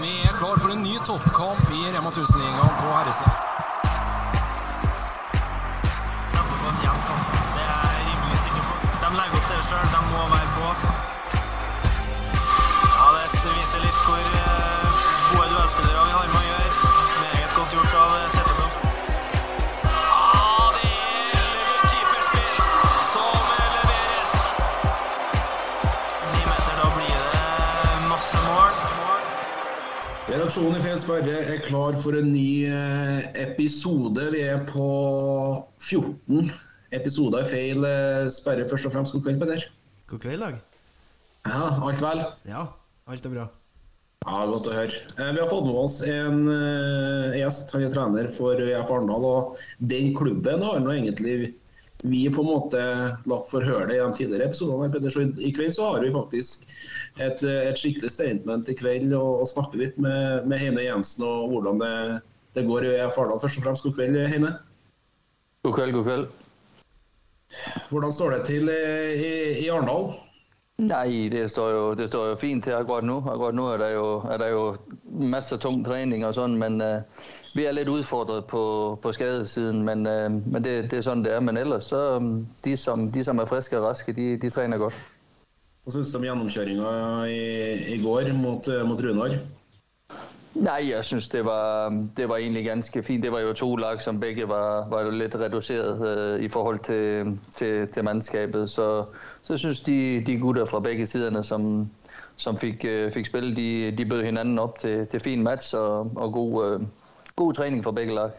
Vi er klar for en ny toppkamp i Rema 1000-ligaen på herresiden. Neppe få en jevn kamp. Det er jeg rimelig sikker på. De legger opp til det sjøl. De må være på. Ja, Det viser litt hvor eh, gode duellspillere vi har med å gjøre. Meget godt gjort av eh, Redaksjonen i Feil sperre er klar for en ny eh, episode. Vi er på 14 episoder i Feil eh, sperre først og fremst. God kveld, Peder. God kveld, Dag. Ja, alt vel? Ja, alt er bra. Ja, Godt å høre. Eh, Vi har fått med oss en gjest. Han er trener for ØF Arendal. Og den klubben har nå egentlig vi på en måte latt for høre det i de tidligere episodene. i- kveld så har vi faktisk et, et skikkelig statement i kveld og, og snakke litt med, med Heine Jensen og hvordan det, det går i ØF Arendal. Først og fremst, god kveld, Heine. God kveld, god kveld. Hvordan står det til i, i, Arendal? Nej, det står, jo, det står jo fint til akkurat nu. Akkurat nu er der jo, er der jo masser af tung træning og sådan, men uh, vi er lidt udfordret på, på skadesiden, men, uh, men det, det er sådan, det er. Men ellers, så um, de, som, de, som er friske og raske, de, de træner godt. Hva syns du om gjennomkjøringa i, i går mot, eh, mot Runar? Nej, jeg synes, det var, det var egentlig ganske fint. Det var jo to lag, som begge var, var jo lidt reduceret øh, i forhold til, til, til mandskabet. Så, så jeg synes, de, de gutter fra begge siderne, som, som fik, øh, fik spillet, de, de bød hinanden op til, til fin match og, og god, øh, god træning for begge lag.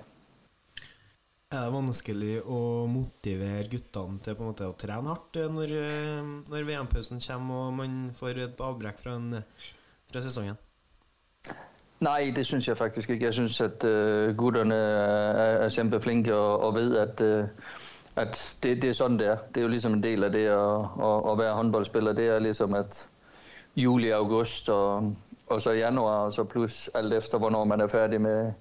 Er det vanskelig å motivere guttene til på en måte å trene hardt eh, når, eh, når VM-pausen kommer og man får et avbrekk fra, en, fra sesongen? Nej, det synes jeg faktisk ikke. Jeg synes, at øh, gutterne er, er kæmpe flinke og, og ved, at, øh, at det, det er sådan, det er. Det er jo ligesom en del af det at, at, at være håndboldspiller. Det er ligesom, at juli, august og, og så januar, og så plus alt efter, hvornår man er færdig med,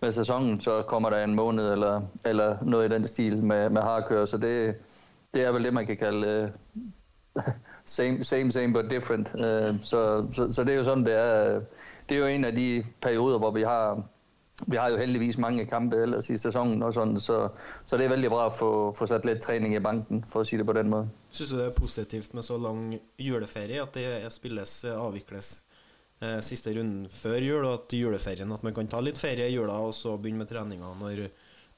med sæsonen, så kommer der en måned eller, eller noget i den stil med, med hardkører, Så det, det er vel det, man kan kalde uh, same, same, same but different. Uh, så, så, så det er jo sådan, det er. Det er jo en af de perioder, hvor vi har vi har jo heldigvis mange kampe ellers i sæsonen og sådan, så, så det er veldig bra at få, få sat lidt træning i banken, for at sige det på den måde. Synes du det er positivt med så lang juleferie, at det spilles, øh, avvikles eh, siste runden før jul, og at juleferien at man kan ta litt ferie i jula og så begynne med treninga når,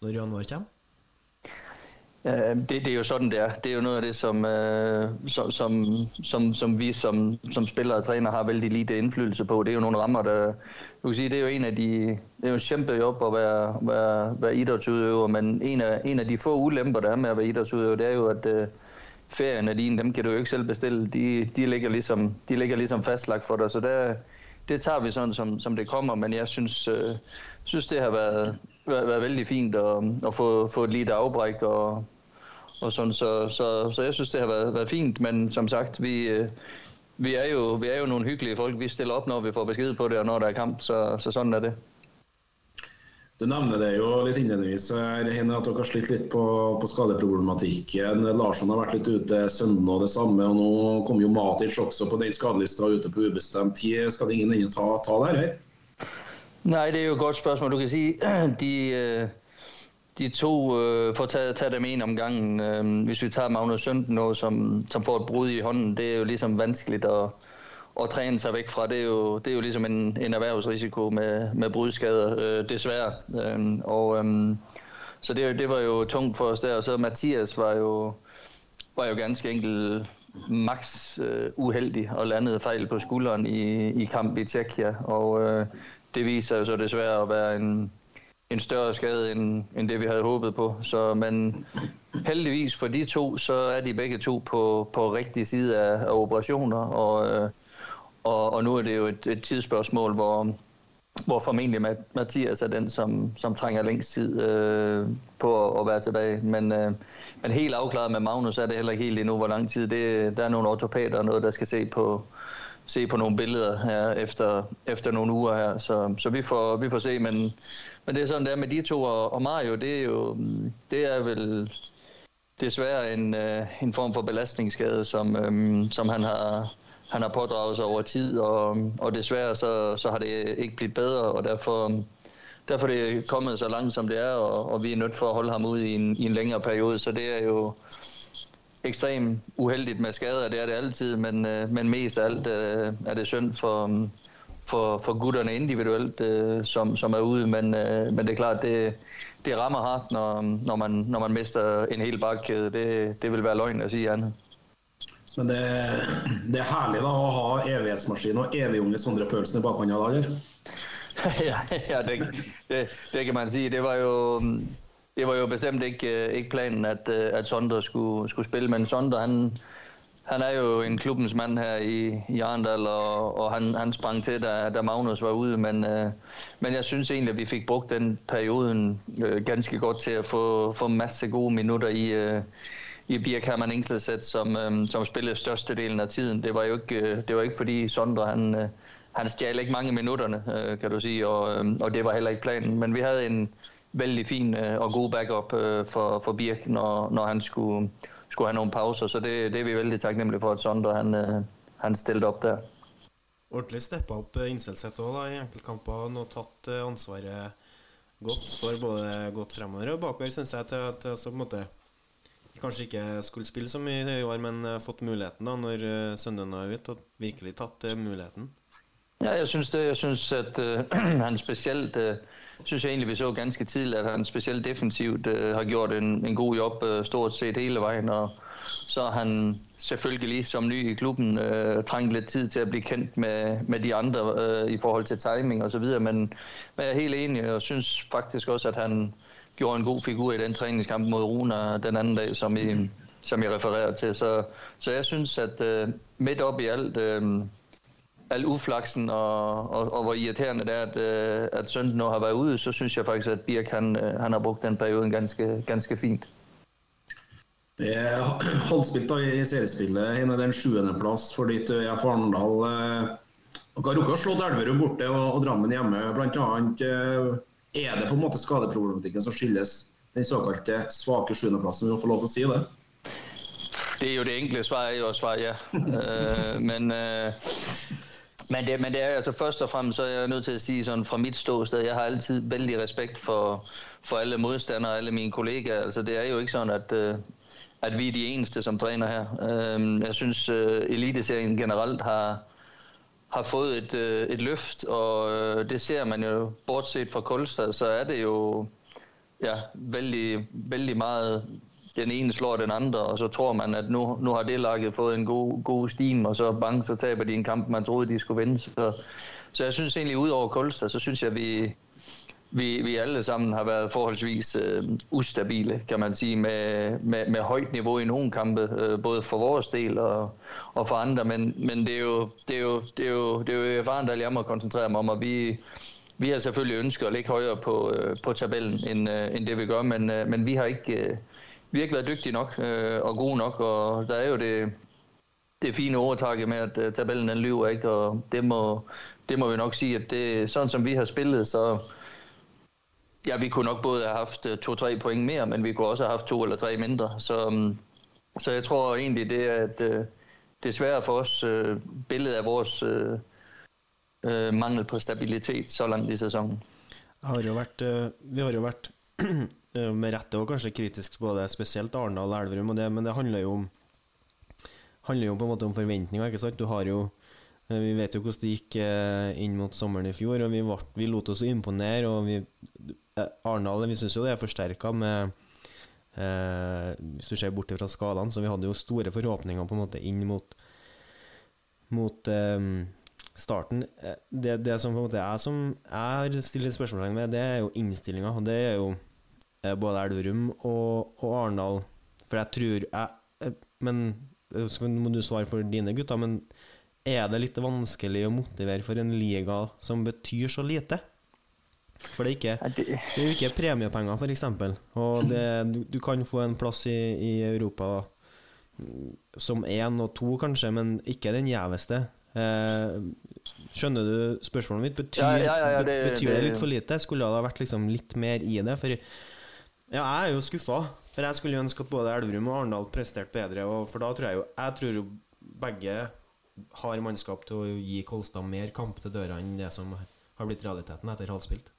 når januar kommer? Eh, det, det er jo sådan, det er. Det er jo noget af det, som, øh, som, som, som, som vi som, som spillere og træner har vældig lite indflydelse på. Det er jo nogle rammer, der... Du kan sige, det er jo en af de... Det er jo en kæmpe job at være, være, være idrætsudøver, men en af, en af de få ulemper, der er med at være idrætsudøver, det er jo, at øh, ferierne din, dem kan du jo ikke selv bestille. De, de, ligger, ligesom, de ligger ligesom fastlagt for dig, så der, det tager vi sådan, som, som det kommer, men jeg synes, øh, synes det har været, været, været vældig fint at, at få, få et lille afbræk og, og sådan, så, så, så jeg synes, det har været, været fint, men som sagt, vi, øh, vi, er jo, vi er jo nogle hyggelige folk. Vi stiller op, når vi får besked på det, og når der er kamp, så, så sådan er det. Du nevner det jo litt innledningsvis, her, Heine, at dere har slitt litt på, på skadeproblematikken. Larsson har vært litt ute, Sønnen og det samme. og Nå kom jo Matic også på den skadelista ute på ubestemt tid. Skal det ingen inn ta, ta det her? Nej, det er jo et godt spørgsmål. Du kan sige, de, eh, de to, eh, øh, ta, ta tage, tage dem en om gangen, øhm, hvis vi tager Magnus Sønden, som, som får et brud i hånden, det er jo ligesom vanskeligt at, at træne sig væk fra. Det er jo, det er jo ligesom en, en erhvervsrisiko med, med brudskader, øh, desværre. Øh, og, øh, så det, det var jo tungt for os der. Og så Mathias var jo, var jo ganske enkelt max øh, uheldig og landede fejl på skulderen i, i kamp i Tjekkia. Og øh, det viser jo så desværre at være en, en større skade, end, end det vi havde håbet på. Så, men heldigvis for de to, så er de begge to på, på rigtig side af, af operationer, og, øh, og, og nu er det jo et, et tidsspørgsmål, hvor, hvor formentlig Mathias er den, som, som trænger længst tid øh, på at, at være tilbage. Men, øh, men helt afklaret med Magnus er det heller ikke helt endnu, hvor lang tid. Det, der er nogle ortopater og noget, der skal se på, se på nogle billeder her efter, efter nogle uger her. Så, så vi, får, vi får se, men, men det er sådan der med de to og, og Mario, det er jo det er vel desværre en, øh, en form for belastningsskade, som, øh, som han har, han har pådraget sig over tid, og, og desværre så, så har det ikke blivet bedre, og derfor, derfor er det kommet så langt, som det er, og, og vi er nødt for at holde ham ud i en, i en længere periode, så det er jo ekstremt uheldigt med skader, det er det altid, men, øh, men mest af alt øh, er det synd for, for, for gutterne individuelt, øh, som, som er ude, men, øh, men det er klart, det, det rammer hardt, når, når, man, når man mister en hel bakkæde. Det, det vil være løgn at sige andet. Men det, det er herlig da å ha evighetsmaskin og evigunge Sondre Pølsen i bakhånda da, eller? ja, ja det, det, det kan man si. Det var jo, det var jo bestemt ikke, ikke planen, at, at Sondre skulle, skulle spille, men Sondre, han, han er jo en klubbens mand her i, i Arendal, og, og han, han sprang til, da, da Magnus var ude, men, øh, men jeg synes egentlig, at vi fik brugt den perioden øh, ganske godt til at få, få masse gode minutter i, øh, i Birk Hermann Ingselset, som, øh, som spillede størstedelen af tiden. Det var jo ikke, øh, det var ikke fordi Sondre, han, øh, han stjal ikke mange minutterne, øh, kan du sige, og, øh, og det var heller ikke planen, men vi havde en vældig fin øh, og god backup øh, for, for Birk, når, når han skulle skulle have nogle pauser, så det, det er vi veldig taknemmelige for, at Sondre han, øh, han stillede opp der. Ordentlig steppa opp eh, Innselseth òg, i enkeltkamper. Nå tatt eh, ansvaret godt. Står både godt fremover og bakover, syns jeg, til at altså, på en måte kanskje ikke skulle spille så mye i år, men fått muligheten da når eh, sønnen er ute, og virkelig tatt eh, muligheten. Ja, jeg synes det. Jeg synes at øh, han specielt, øh, synes jeg egentlig, vi så ganske tidligt, at han specielt defensivt øh, har gjort en, en god job øh, stort set hele vejen, og så har han selvfølgelig som ny i klubben øh, trængt lidt tid til at blive kendt med, med de andre øh, i forhold til timing og så videre, men, men jeg er helt enig, og synes faktisk også, at han gjorde en god figur i den træningskamp mod Runa den anden dag, som I, som jeg refererer til. Så, så jeg synes, at øh, midt op i alt... øh, al uflaksen og, og, og hvor irriterende det er, at, øh, at Sønden nu har været ude, så synes jeg faktisk, at Birk han, øh, han har brugt den perioden ganske, ganske fint. Det er halvspilt da i seriespillet, en av den sjuendeplass for ditt eh, ja, Arendal. Eh, dere har rukket å slå Elverum borte og, og Drammen hjemme. Blant annet eh, er det på en måte skadeproblematikken som skyldes den såkalte svake sjuendeplassen, vi må få lov til å si det? Det er jo det enkle svaret er jo at svare ja. men men det, men det er altså først og fremmest, så er jeg nødt til at sige sådan fra mit ståsted, jeg har altid vældig respekt for, for alle modstandere og alle mine kollegaer. Altså det er jo ikke sådan, at, øh, at vi er de eneste, som træner her. Øh, jeg synes, øh, eliteserien generelt har, har fået et, øh, et løft, og øh, det ser man jo, bortset fra Kulstad, så er det jo ja, vældig, vældig meget den ene slår den andre, og så tror man, at nu, nu har det lakket fået en god, god steam, og så bang, så taber de en kamp, man troede, de skulle vinde. Så, så jeg synes egentlig, ud over Kolstad, så synes jeg, at vi, vi, vi alle sammen har været forholdsvis øh, ustabile, kan man sige, med, med, med højt niveau i nogle kampe, øh, både for vores del og, og for andre, men, men det er jo, det er jo, det er jo, det er jo erfaren, jeg må koncentrere mig om, og vi, vi har selvfølgelig ønsket at ligge højere på, øh, på tabellen, end, øh, end det vi gør, men, øh, men vi har ikke... Øh, vi har ikke været dygtige nok øh, og gode nok, og der er jo det, det fine overtakke med, at øh, tabellen den lyver ikke, og det må, det må vi nok sige, at det sådan som vi har spillet, så ja, vi kunne nok både have haft uh, to-tre point mere, men vi kunne også have haft to eller tre mindre, så, mm, så jeg tror egentlig, det er, at uh, øh, det for os øh, billedet af vores øh, mangel på stabilitet så langt i sæsonen. Har jo vært, uh, vi har jo været med rette og kanskje kritisk på det, spesielt Arendal og Elverum, og det, men det handler jo om handler jo på en måte om forventninger. ikke sant? Du har jo Vi vet jo hvordan det gikk inn mot sommeren i fjor, og vi, var, vi lot oss imponere. og vi, Eh, Arendal vi syns jo det er forsterka med eh, Hvis du ser bort fra skadene, så vi hadde jo store forhåpninger på en måte inn mot mot eh, starten. Eh, det, det, som på en måte jeg som jeg stiller spørsmålstegn med, det er jo innstillinga. Det er jo Eh, både Elverum og, og Arendal. For jeg tror jeg eh, Men så må du svare for dine gutter, men er det litt vanskelig å motivere for en liga som betyr så lite? For det er ikke, det er jo ikke premiepenger, f.eks. Og det, du, du, kan få en plass i, i Europa som én og to, kanskje, men ikke den gjeveste. Eh, skjønner du spørsmålet mitt? Betyr, ja, ja, ja, det, betyr det, litt for lite? Skulle det ha vært liksom litt mer i det? For ja, jeg er jo skuffa. For jeg skulle ønske at både Elverum og Arendal presterte bedre. Og for da tror jeg jo Jeg tror jo begge har mannskap til å gi Kolstad mer kamp til døra enn det som har blitt realiteten etter halvspilt?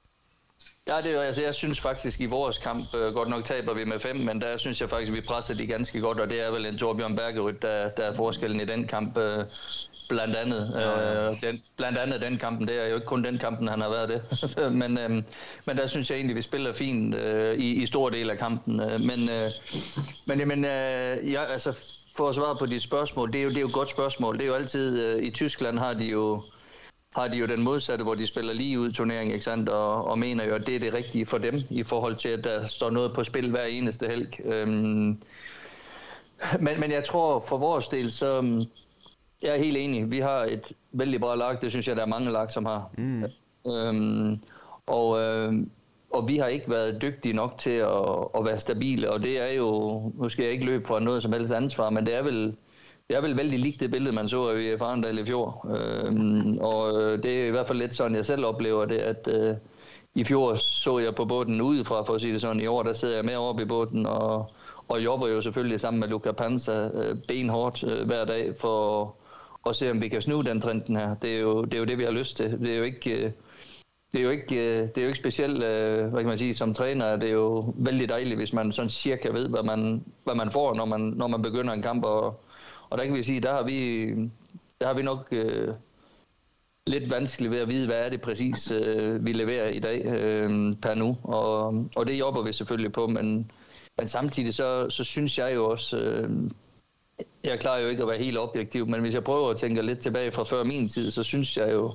Ja, det, altså, jeg synes faktisk i vores kamp, øh, godt nok taber vi med fem, men der synes jeg faktisk, vi presser de ganske godt, og det er vel en Torbjørn Bergerud, der, der er forskellen i den kamp, øh, blandt andet. Ja, ja. Øh, den, blandt andet den kampen, det er jo ikke kun den kampen, han har været det. men, øh, men der synes jeg egentlig, vi spiller fint øh, i, i stor del af kampen. Øh, men, øh, men jamen, øh, ja, altså, for at svare på dit spørgsmål, det er jo, det er jo et godt spørgsmål. Det er jo altid, øh, i Tyskland har de jo har de jo den modsatte, hvor de spiller lige ud turnering, ikke sandt? Og, og mener jo, at det er det rigtige for dem, i forhold til, at der står noget på spil hver eneste helg. Øhm, men, men jeg tror, for vores del, så jeg er helt enig. Vi har et vældig bra lag, det synes jeg, der er mange lag, som har. Mm. Øhm, og, øh, og vi har ikke været dygtige nok til at, at være stabile, og det er jo, nu skal jeg ikke løbe fra noget som helst ansvar, men det er vel det vil vel vældig likt det billede, man så i Farendal i fjor. Øhm, og øh, det er i hvert fald lidt sådan, jeg selv oplever det, at øh, i fjor så jeg på båden udefra, for at sige det sådan. I år, der sidder jeg mere oppe i båden, og, og jobber jo selvfølgelig sammen med Luca Panza øh, benhårdt øh, hver dag, for at se, om vi kan snu den trenden her. Det er jo det, er jo det vi har lyst til. Det er jo ikke... Øh, det er jo ikke, øh, det er jo ikke specielt, øh, hvad kan man sige, som træner, det er jo vældig dejligt, hvis man sådan cirka ved, hvad man, hvad man får, når man, når man begynder en kamp, og, og der kan vi sige, der har vi, der har vi nok øh, lidt vanskeligt ved at vide, hvad er det præcis, øh, vi leverer i dag øh, per nu. Og, og det jobber vi selvfølgelig på, men, men samtidig så, så synes jeg jo også, øh, jeg klarer jo ikke at være helt objektiv, men hvis jeg prøver at tænke lidt tilbage fra før min tid, så synes jeg jo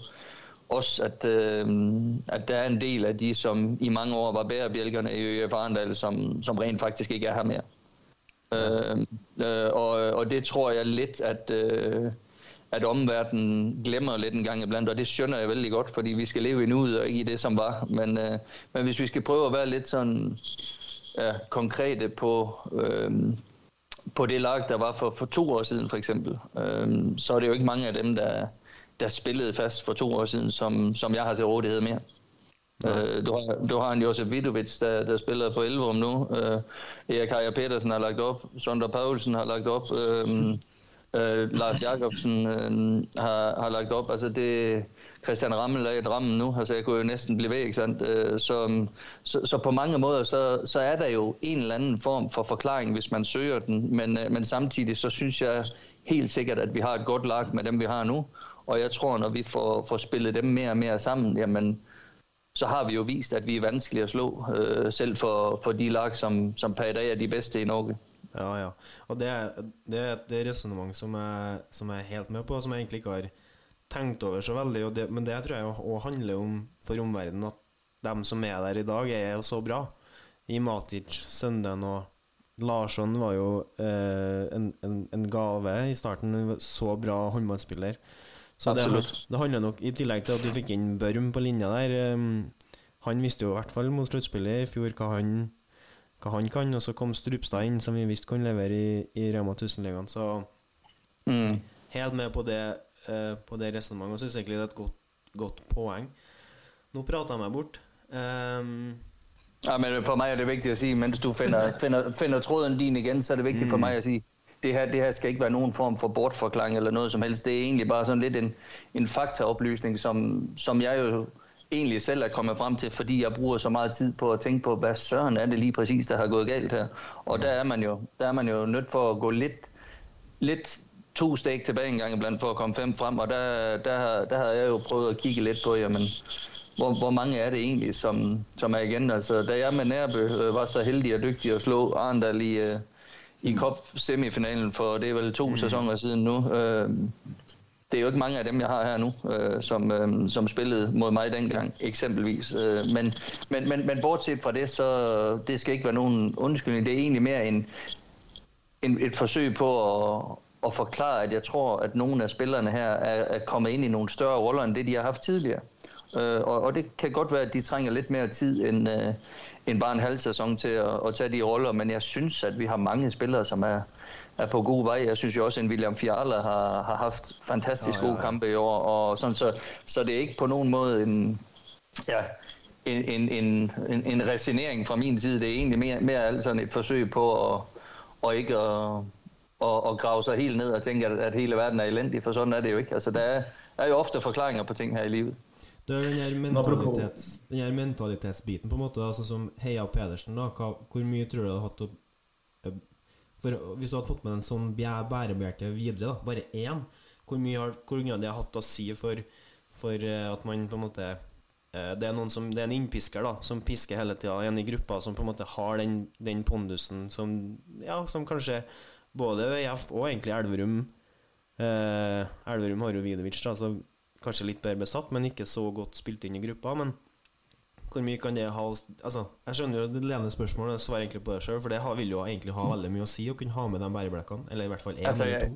også, at, øh, at der er en del af de, som i mange år var bærebjælkerne i ØF Arendal, som, som rent faktisk ikke er her mere. Øh, øh, og, og det tror jeg lidt, at, øh, at omverdenen glemmer lidt en gang iblandt, og det skønner jeg vældig godt, fordi vi skal leve i nuet og ikke i det, som var. Men, øh, men hvis vi skal prøve at være lidt sådan ja, konkrete på, øh, på det lag, der var for, for to år siden for eksempel, øh, så er det jo ikke mange af dem, der, der spillede fast for to år siden, som, som jeg har til rådighed mere. Øh, du, har, du har en Josef Vidovic, der, der spiller på Elverum nu. Øh, Erik Heier Petersen har lagt op. Sondre Paulsen har lagt op. Øh, øh, Lars Jakobsen øh, har, har lagt op. Altså det, Christian Rammel er i rammen nu, altså jeg kunne jo næsten blive væk, ikke sandt? Øh, så, så, så på mange måder, så, så er der jo en eller anden form for forklaring, hvis man søger den, men, øh, men samtidig så synes jeg helt sikkert, at vi har et godt lag med dem, vi har nu, og jeg tror, når vi får, får spillet dem mere og mere sammen, jamen, så har vi jo vist, at vi er vanskelige at slå, øh, selv for, for de lag, som, som per i dag er de bedste i Norge. Ja, ja. Og det er, det er et resonnement som, som jeg er helt med på, og som jeg egentlig ikke har tenkt over så veldig. Det, men det tror jeg òg handler om for omverdenen at de som er der i dag, er jo så bra. I Matic, Sønden og Larsson var jo eh, en, en, en, gave i starten. Så bra håndballspiller. Så det, det, handler nok, i tillegg til at du fikk inn Børm på linja der um, Han visste jo i hvert fall mot sluttspillet i fjor hva han, hva han kan, og så kom Strupstad inn, som vi visste kunne levere i, i Rema 1000-ligaen. Så mm. helt med på det, uh, på det resonnementet, og syns egentlig det er et godt, godt poeng. Nå prater jeg meg bort. Um, ja, men for meg er det viktig å si, mens du finner, finner, finner tråden din igjen, så er det viktig mm. for meg å si det her, det her skal ikke være nogen form for bortforklaring eller noget som helst. Det er egentlig bare sådan lidt en, en faktaoplysning, som, som jeg jo egentlig selv er kommet frem til, fordi jeg bruger så meget tid på at tænke på, hvad søren er det lige præcis, der har gået galt her. Og der er man jo, der er man jo nødt for at gå lidt, lidt to steg tilbage en gang iblandt for at komme fem frem, og der, der, der havde jeg jo prøvet at kigge lidt på, jamen, hvor, hvor mange er det egentlig, som, som er igen. Altså, da jeg med Nærbe øh, var så heldig og dygtig at slå Arndal i, øh, i Cup-semifinalen for det er vel to mm. sæsoner siden nu. Øh, det er jo ikke mange af dem, jeg har her nu, øh, som, øh, som spillede mod mig dengang, eksempelvis. Øh, men, men, men, men bortset fra det, så det skal ikke være nogen undskyldning. Det er egentlig mere en, en, et forsøg på at, at forklare, at jeg tror, at nogle af spillerne her er, er kommet ind i nogle større roller, end det, de har haft tidligere. Øh, og, og det kan godt være, at de trænger lidt mere tid, end, øh, end bare en halv sæson til at, at tage de roller, men jeg synes, at vi har mange spillere, som er, er på god vej. Jeg synes jo også, at William Fiala har, har haft fantastisk oh, ja, ja. gode kampe i år, og sådan, så, så det er ikke på nogen måde en, ja, en, en, en, en, en resignering fra min side. Det er egentlig mere, mere alt sådan et forsøg på at, og ikke at, og, og grave sig helt ned og tænke, at, at hele verden er elendig, for sådan er det jo ikke. Altså, der er, er jo ofte forklaringer på ting her i livet. Det er den her, mentalitets, den her mentalitetsbiten, på en måte, altså som Heia Pedersen, da, hva, hvor mye tror du du hadde hatt å For Hvis du hadde fått med en sånn bæ- bærebjelke videre, da, bare én, hvor mye har hvor mye hadde det hatt å si for, for eh, at man på en måte eh, det er, som, det er en innpisker da, som pisker hele tida, en i gruppa som på en måte har den, den pondusen som, ja, som kanskje både VF og egentlig Elverum eh, Elverum har jo Vidovic, da, så kanskje litt bedre besatt, men ikke så godt spilt inn i gruppa. Men hvor mye kan det ha Altså, Jeg skjønner jo det ledende spørsmålet, jeg svarer egentlig på det sjøl, for det har, vil jo egentlig ha veldig mye å si å kunne ha med de bæreblekkene, eller i hvert fall én Altså, eller to.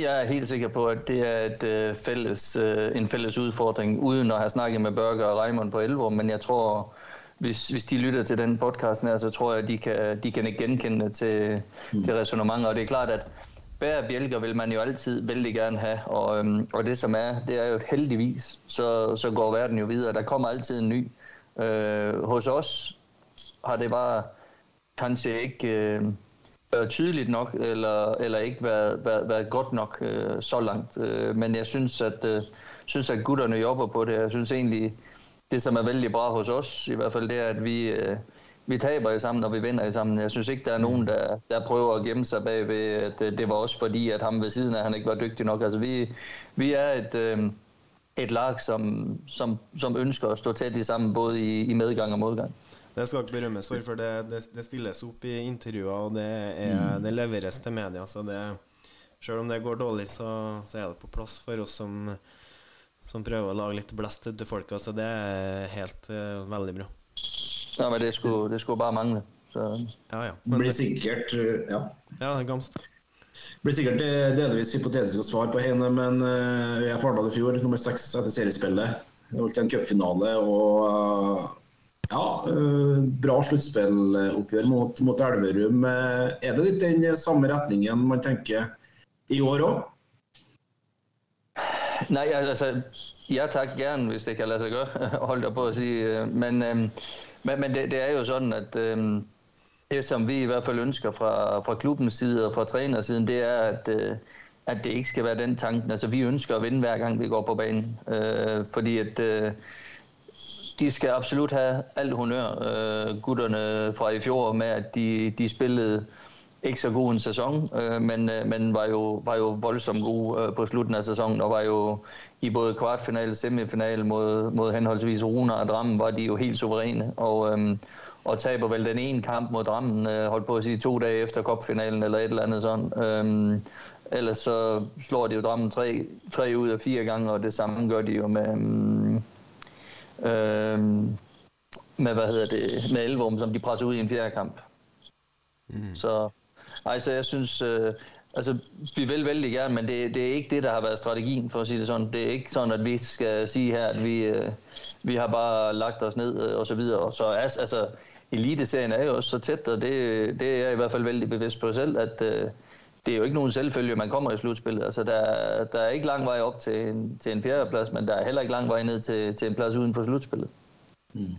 Jeg er helt sikker på, at det er et, øh, fælles, øh, en fælles udfordring, uden at have snakket med Børge og Raimond på Elverum, men jeg tror, hvis, hvis de lytter til den podcast her, så tror jeg, at de kan, de kan genkende til, mm. til resonemanger. Og det er klart, at bærbjælker vil man jo altid vældig gerne have, og, øhm, og det som er, det er jo heldigvis, så, så går verden jo videre. Der kommer altid en ny. Øh, hos os har det bare kanskje ikke øh, været tydeligt nok, eller, eller ikke været, været, været godt nok øh, så langt. Øh, men jeg synes, at, øh, synes, at gutterne jobber på det. Jeg synes egentlig, det som er vældig bra hos os, i hvert fald, det er, at vi, øh, vi taber i sammen, og vi vinder i sammen. Jeg synes ikke, der er nogen, der, der prøver at gemme sig bag ved, at øh, det var også fordi, at ham ved siden af, han ikke var dygtig nok. Altså, vi, vi er et... Øh, et lag, som, som, som ønsker at stå tæt i sammen, både i, i medgang og modgang. Det skal ikke berømmes for, for det, det, det stilles opp i intervjuer, og det, er, det leveres til media. Så det, selv om det går dårlig, så, så er det på plass for oss som, som prøver å lage litt blest til folka. Så det er helt eh, veldig bra. Nå, men det skulle, det skulle bare mangle. Så, Ja, ja. Det Men, blir sikkert ja. ja, det er blir sikkert eh, delvis hypotetiske svar på Heine, men eh, jeg Fardal i fjor, nummer seks etter seriespillet. Det holdt en cupfinale og eh, ja, eh, bra sluttspilloppgjør mot, mot Elverum. Er det litt den samme retningen man tenker i år òg? Nej, altså, ja tak gerne, hvis det kan lade sig gøre, holdt jeg på at sige. øh, Men, men, men det, det er jo sådan, at øh, det som vi i hvert fald ønsker fra, fra klubbens side og fra trænersiden, det er, at, øh, at det ikke skal være den tanken. Altså, vi ønsker at vinde hver gang, vi går på banen. Øh, fordi at øh, de skal absolut have alt honør, øh, gutterne fra i fjor, med at de, de spillede ikke så god en sæson, øh, men, øh, men var, jo, var jo voldsomt gode øh, på slutten af sæsonen, og var jo i både kvartfinale og semifinale mod, mod henholdsvis Runa og Drammen, var de jo helt suveræne, og, øh, og taber vel den ene kamp mod Drammen, øh, holdt på at sige to dage efter kopfinalen eller et eller andet sådan. Øh, ellers så slår de jo Drammen tre, tre ud af fire gange, og det samme gør de jo med... Øh, øh, med, hvad hedder det, med Elverum, som de presser ud i en fjerde kamp. Mm. Så, altså, jeg synes, øh, altså, vi vil vældig gerne, men det, det er ikke det, der har været strategien, for at sige det sådan. Det er ikke sådan, at vi skal sige her, at vi, øh, vi har bare lagt os ned øh, og så videre. Og så altså, eliteserien er jo også så tæt, og det, det er jeg i hvert fald vældig bevidst på selv, at øh, det er jo ikke nogen selvfølge, man kommer i slutspillet. Altså, der, der er ikke lang vej op til en, til en fjerdeplads, men der er heller ikke lang vej ned til, til en plads uden for slutspillet. Mm.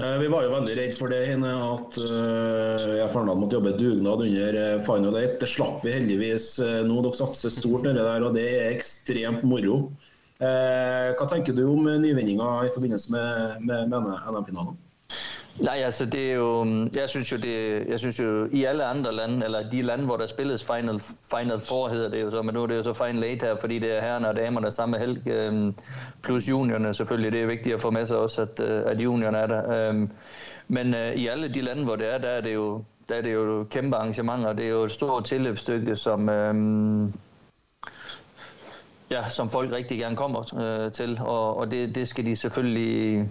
Eh, vi var jo veldig redd for det, Heine, at uh, jeg Farnad måtte jobbe dugnad under eh, Final Eight. Det slapp vi heldigvis nå. Dere satser stort nedi der, og det er ekstremt moro. Eh, hva tenker du om eh, nyvinninga i forbindelse med, med, med NM-finalen? Nej, altså det er jo, mm, jeg synes jo, det, jeg synes jo i alle andre lande, eller de lande, hvor der spilles Final, Final Four, hedder det jo så, men nu er det jo så Final Eight her, fordi det er herrerne og damerne samme helg, øhm, plus juniorerne selvfølgelig, det er vigtigt at få med sig også, at, øh, at juniorerne er der. Øhm, men øh, i alle de lande, hvor det er, der er det jo, der er det jo kæmpe arrangementer, det er jo et stort tilløbsstykke, som, øhm, ja, som folk rigtig gerne kommer øh, til, og, og det, det skal de selvfølgelig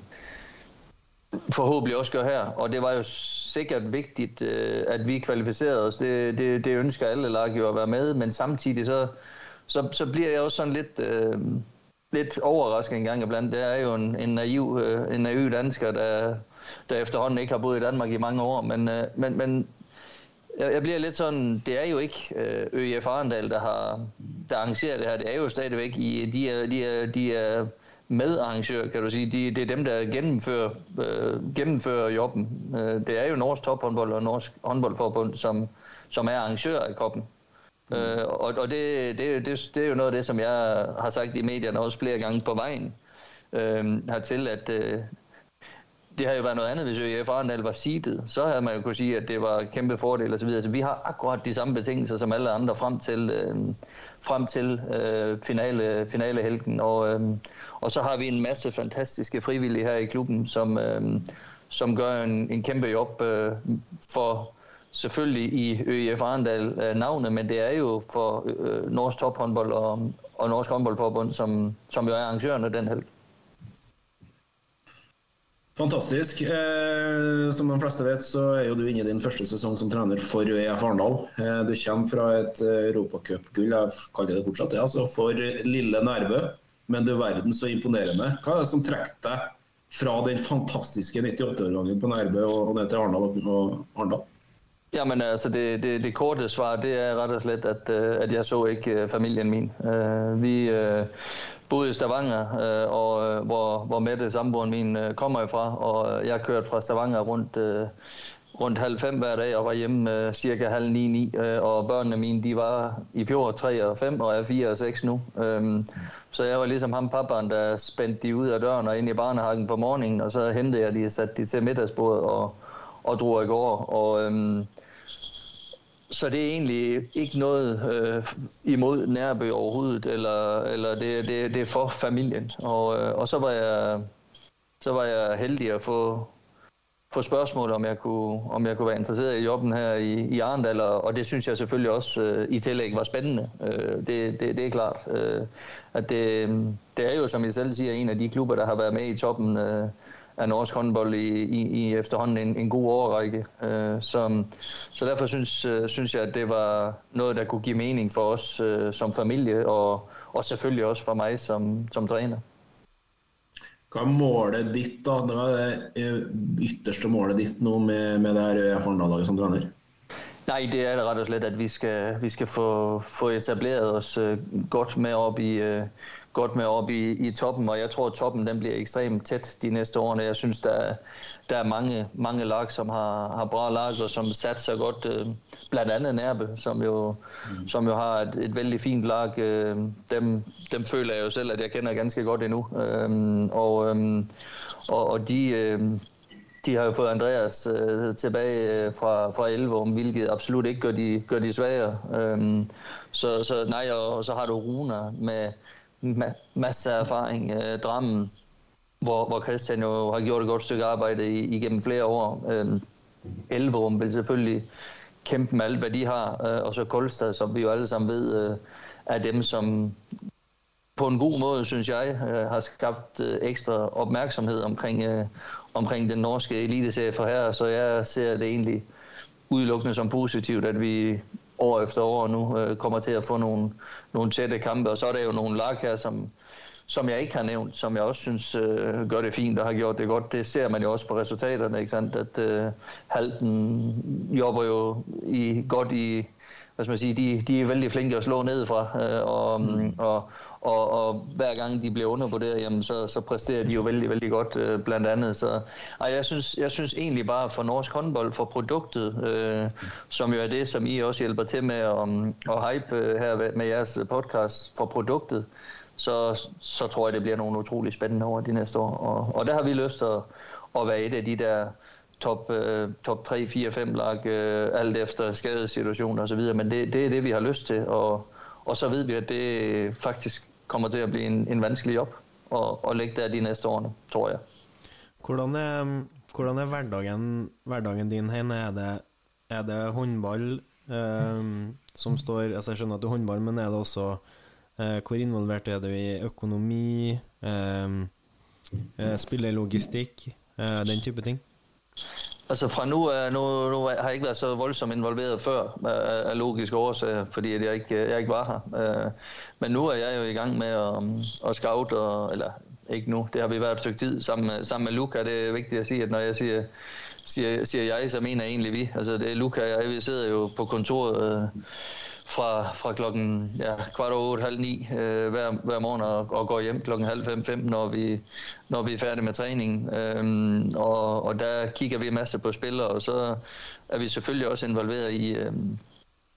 forhåbentlig også gør her. Og det var jo sikkert vigtigt, øh, at vi kvalificerede os. Det, det, det ønsker alle lag jo at være med, men samtidig så, så, så bliver jeg også sådan lidt, øh, lidt overrasket en gang iblandt. Det er jo en, en, naiv, øh, en naiv dansker, der, der efterhånden ikke har boet i Danmark i mange år, men, øh, men, men jeg, jeg bliver lidt sådan, det er jo ikke øh, ØIF Arendal, der har der arrangerer det her. Det er jo stadigvæk i, de de, de de medarrangør, kan du sige. De, det er dem, der gennemfører, øh, gennemfører jobben. Øh, det er jo Norsk Tophåndbold og Norsk Håndboldforbund, som, som er arrangør af koppen. Øh, og og det, det, det, det er jo noget af det, som jeg har sagt i medierne også flere gange på vejen øh, hertil, at øh, det har jo været noget andet, hvis ØF Arendal var seedet. Så havde man jo kunne sige, at det var kæmpe fordel osv. Så vi har akkurat de samme betingelser som alle andre frem til, øh, frem til øh, finale, finalehelgen. Og, øh, og så har vi en masse fantastiske frivillige her i klubben, som, øh, som gør en, en kæmpe job øh, for selvfølgelig i ØIF Arendal øh, navnet, men det er jo for øh, Norsk Tophåndbold og, og Norsk Håndboldforbund, som, som jo er arrangørerne den helg. Fantastisk. Eh, som de fleste vet, så er jo du inne i din første sesong som trener for ØIF Arendal. Eh, du kommer fra et eh, europacupgull, jeg kaller det fortsatt det, altså for lille Nærbø. Men du verden så imponerende. Hva er det som trekker deg fra den fantastiske 98-årgangen på Nærbø og ned til Arendal og Arendal? Jamen eh, altså, det, det, det korte svar, det er ret og slett at, eh, at jeg så ikke eh, familien min. Vi bodde boede i Stavanger, og, hvor, hvor Mette, samboeren min, kommer fra, og jeg kørte fra Stavanger rundt, rundt halv fem hver dag, og var hjemme øh, cirka halv ni, ni, uh, og børnene mine, de var i fjor 3 og 5, og er 4 og 6 nu. Øhm, så jeg var ligesom ham pappaen, der spændte de ud af døren og ind i barnehagen på morgenen, og så hentede jeg de og satte de til middagsbordet og, og drog i går. Og, øhm, så det er egentlig ikke noget øh, imod Nærby overhovedet, eller, eller det, det, det er for familien. Og, øh, og så var jeg så var jeg heldig at få, på spørgsmålet, om jeg, kunne, om jeg kunne være interesseret i jobben her i, i Arendal, og, og det synes jeg selvfølgelig også øh, i tillæg var spændende. Øh, det, det, det er klart. Øh, at det, det er jo, som jeg selv siger, en af de klubber, der har været med i toppen øh, af norsk håndbold i, i, i efterhånden en, en god årrække. Øh, så, så derfor synes, øh, synes jeg, at det var noget, der kunne give mening for os øh, som familie, og, og selvfølgelig også for mig som, som træner. Hva er målet ditt, da? Det var det ytterste målet ditt nå med, med det her Arendal-laget som trener? Nej, det er det ret og slet, at vi skal, vi skal få, få etableret os uh, godt med op i, uh, godt med op i, i toppen, og jeg tror, at toppen den bliver ekstremt tæt de næste år. Jeg synes, der er, der er mange, mange lag, som har, har bra lag, og som satser godt, øh, blandt andet Nærbe, som jo, mm. som jo har et, et vældig fint lag. Øh, dem, dem føler jeg jo selv, at jeg kender ganske godt endnu. Øh, og, øh, og, og de... Øh, de har jo fået Andreas øh, tilbage øh, fra, fra Elverum, hvilket absolut ikke gør de, gør de svagere. Øhm, så, så nej, og, og så har du Runa med, ma- masser af erfaring. Øh, Drammen, hvor, hvor Christian jo har gjort et godt stykke arbejde i, igennem flere år. Øh, Elverum vil selvfølgelig kæmpe med alt, hvad de har. Øh, og så Koldstad, som vi jo alle sammen ved, øh, er dem, som på en god måde, synes jeg, øh, har skabt øh, ekstra opmærksomhed omkring, øh, omkring den norske eliteserie for her. Så jeg ser det egentlig udelukkende som positivt, at vi år efter år nu øh, kommer til at få nogle, nogle tætte kampe. Og så er der jo nogle lag her, som, som jeg ikke har nævnt, som jeg også synes øh, gør det fint og har gjort det godt. Det ser man jo også på resultaterne, ikke sandt? At øh, Halten jobber jo i, godt i, hvad skal man sige, de, de er vældig flinke at slå ned fra, øh, og, mm. og, og, og hver gang de bliver undervurderet, jamen, så, så præsterer de jo vældig, vældig godt, øh, blandt andet. Så ej, jeg, synes, jeg synes egentlig bare for norsk håndbold, for produktet, øh, som jo er det, som I også hjælper til med at, at hype øh, her med jeres podcast, for produktet, så, så tror jeg, det bliver nogle utrolig spændende år de næste år. Og, og der har vi lyst til at, at være et af de der top, øh, top 3, 4, 5 lag, øh, alt efter skadesituationer osv., men det, det er det, vi har lyst til, og, og så ved vi, at det faktisk kommer til at blive en, en vanskelig job å, å ligge der de neste årene, tror jeg. Hvordan er, hvordan er hverdagen, hverdagen, din her? Er det, er det håndball øh, som står altså Jeg skjønner at det er håndball, men er det også øh, Hvor involvert er du i økonomi, ehm, eh, eh spillerlogistikk, eh, den type ting? Altså fra nu, nu, nu har jeg ikke været så voldsomt involveret før af, af logiske årsager, fordi jeg ikke, jeg ikke var her. Øh, men nu er jeg jo i gang med at, um, at scout, og, eller ikke nu, det har vi været et stykke tid sammen med, sammen med Luca. Det er vigtigt at sige, at når jeg siger, siger, siger jeg, så mener jeg egentlig vi. Altså det er Luca og jeg, vi sidder jo på kontoret øh, fra, fra klokken ja, kvart over otte, halv ni øh, hver, hver morgen og, og går hjem klokken halv fem, fem, når vi, når vi er færdige med træningen. Øhm, og, og der kigger vi en masse på spillere, og så er vi selvfølgelig også involveret i, øhm,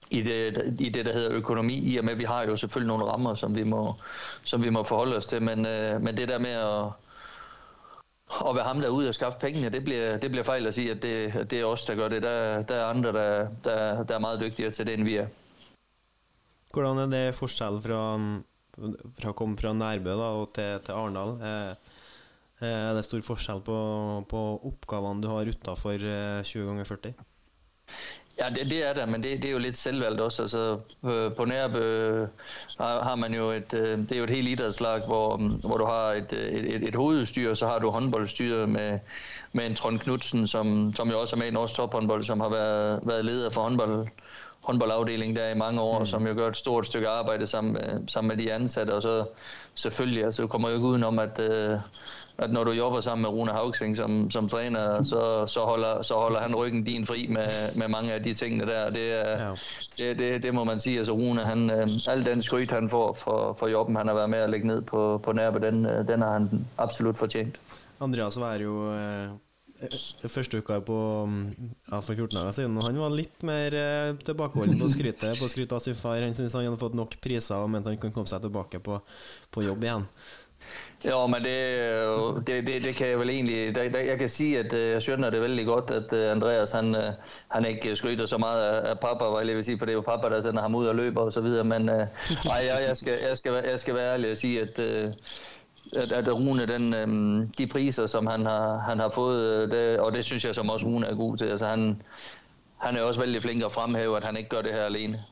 i det, i det, der hedder økonomi, i og med, at vi har jo selvfølgelig nogle rammer, som vi må, som vi må forholde os til, men, øh, men det der med at, at være ham, der er ude og skaffe pengene, det bliver, det bliver fejl at sige, at det, at det er os, der gør det. Der, der er andre, der, der, der er meget dygtigere til det, end vi er. Hvordan er det forskjell fra, fra å komme fra Nærbø da, og til, til Arendal? Er, det stor forskjell på, på oppgavene du har utafor 20 eh, ganger 40? Ja, det, det er der, men det, det er jo lidt selvvalgt også. Altså, på, på Nærbø øh, har, har man jo et, øh, det er jo et helt idrætslag, hvor, mm, hvor du har et, øh, et, et, et hovedstyr, og så har du håndboldstyret med, med en Trond Knudsen, som, som jo også er med i norsk tophåndbold, som har været, været leder for håndbold, håndboldafdelingen der i mange år, mm. som jo gør et stort stykke arbejde sammen med, sammen med de ansatte, og så selvfølgelig, altså du kommer jo ikke udenom, at, øh, at når du jobber sammen med Rune Haugsing som, som træner, så, så, holder, så holder han ryggen din fri med, med mange af de tingene der. Det, er, ja. det, det, det må man sige. Altså Rune, han, øh, al den skryt, han får for, for jobben, han har været med at lægge ned på, på nærbe, den, øh, den har han absolut fortjent. Andreas var jo eh, første uka på, um, ja, for 14 dager siden, og han var litt mer eh, tilbakeholden på skrytet på skryt av sin far. Han syntes han hadde fått nok priser og mente han kunne komme seg tilbake på, på jobb igjen. Ja, men det, det, det, det kan jeg vel egentlig... det, det, jeg kan si at eh, jeg skjønner det veldig godt, at eh, Andreas han, han ikke skryter så mye av pappa, hvad jeg vil si, for det er jo pappa, som sender ham ut og løper osv. så men nej, jeg, jeg, skal, jeg, skal, jeg skal være ærlig og si at, at, at Rune, den, de priser, som han har, han har fået, det, og det synes jeg som også Rune er god til, altså han, han er også vældig flink at fremhæve, at han ikke gør det her alene.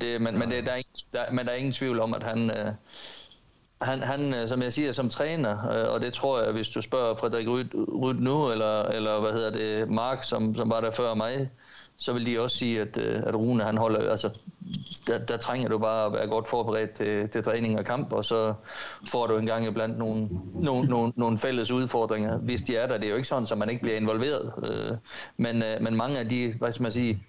det, men, men, det, der er ingen, der, men der er ingen tvivl om, at han, han, han, øh, som jeg siger, som træner, øh, og det tror jeg, hvis du spørger Frederik Ryd nu, eller, eller hvad hedder det, Mark, som, som var der før mig, så vil de også sige, at, øh, at Rune, han holder, altså, der, der trænger du bare at være godt forberedt til, til træning og kamp, og så får du engang iblandt nogle, nogle, nogle, nogle fælles udfordringer, hvis de er der. Det er jo ikke sådan, at man ikke bliver involveret, øh, men, øh, men mange af de, hvad skal man sige,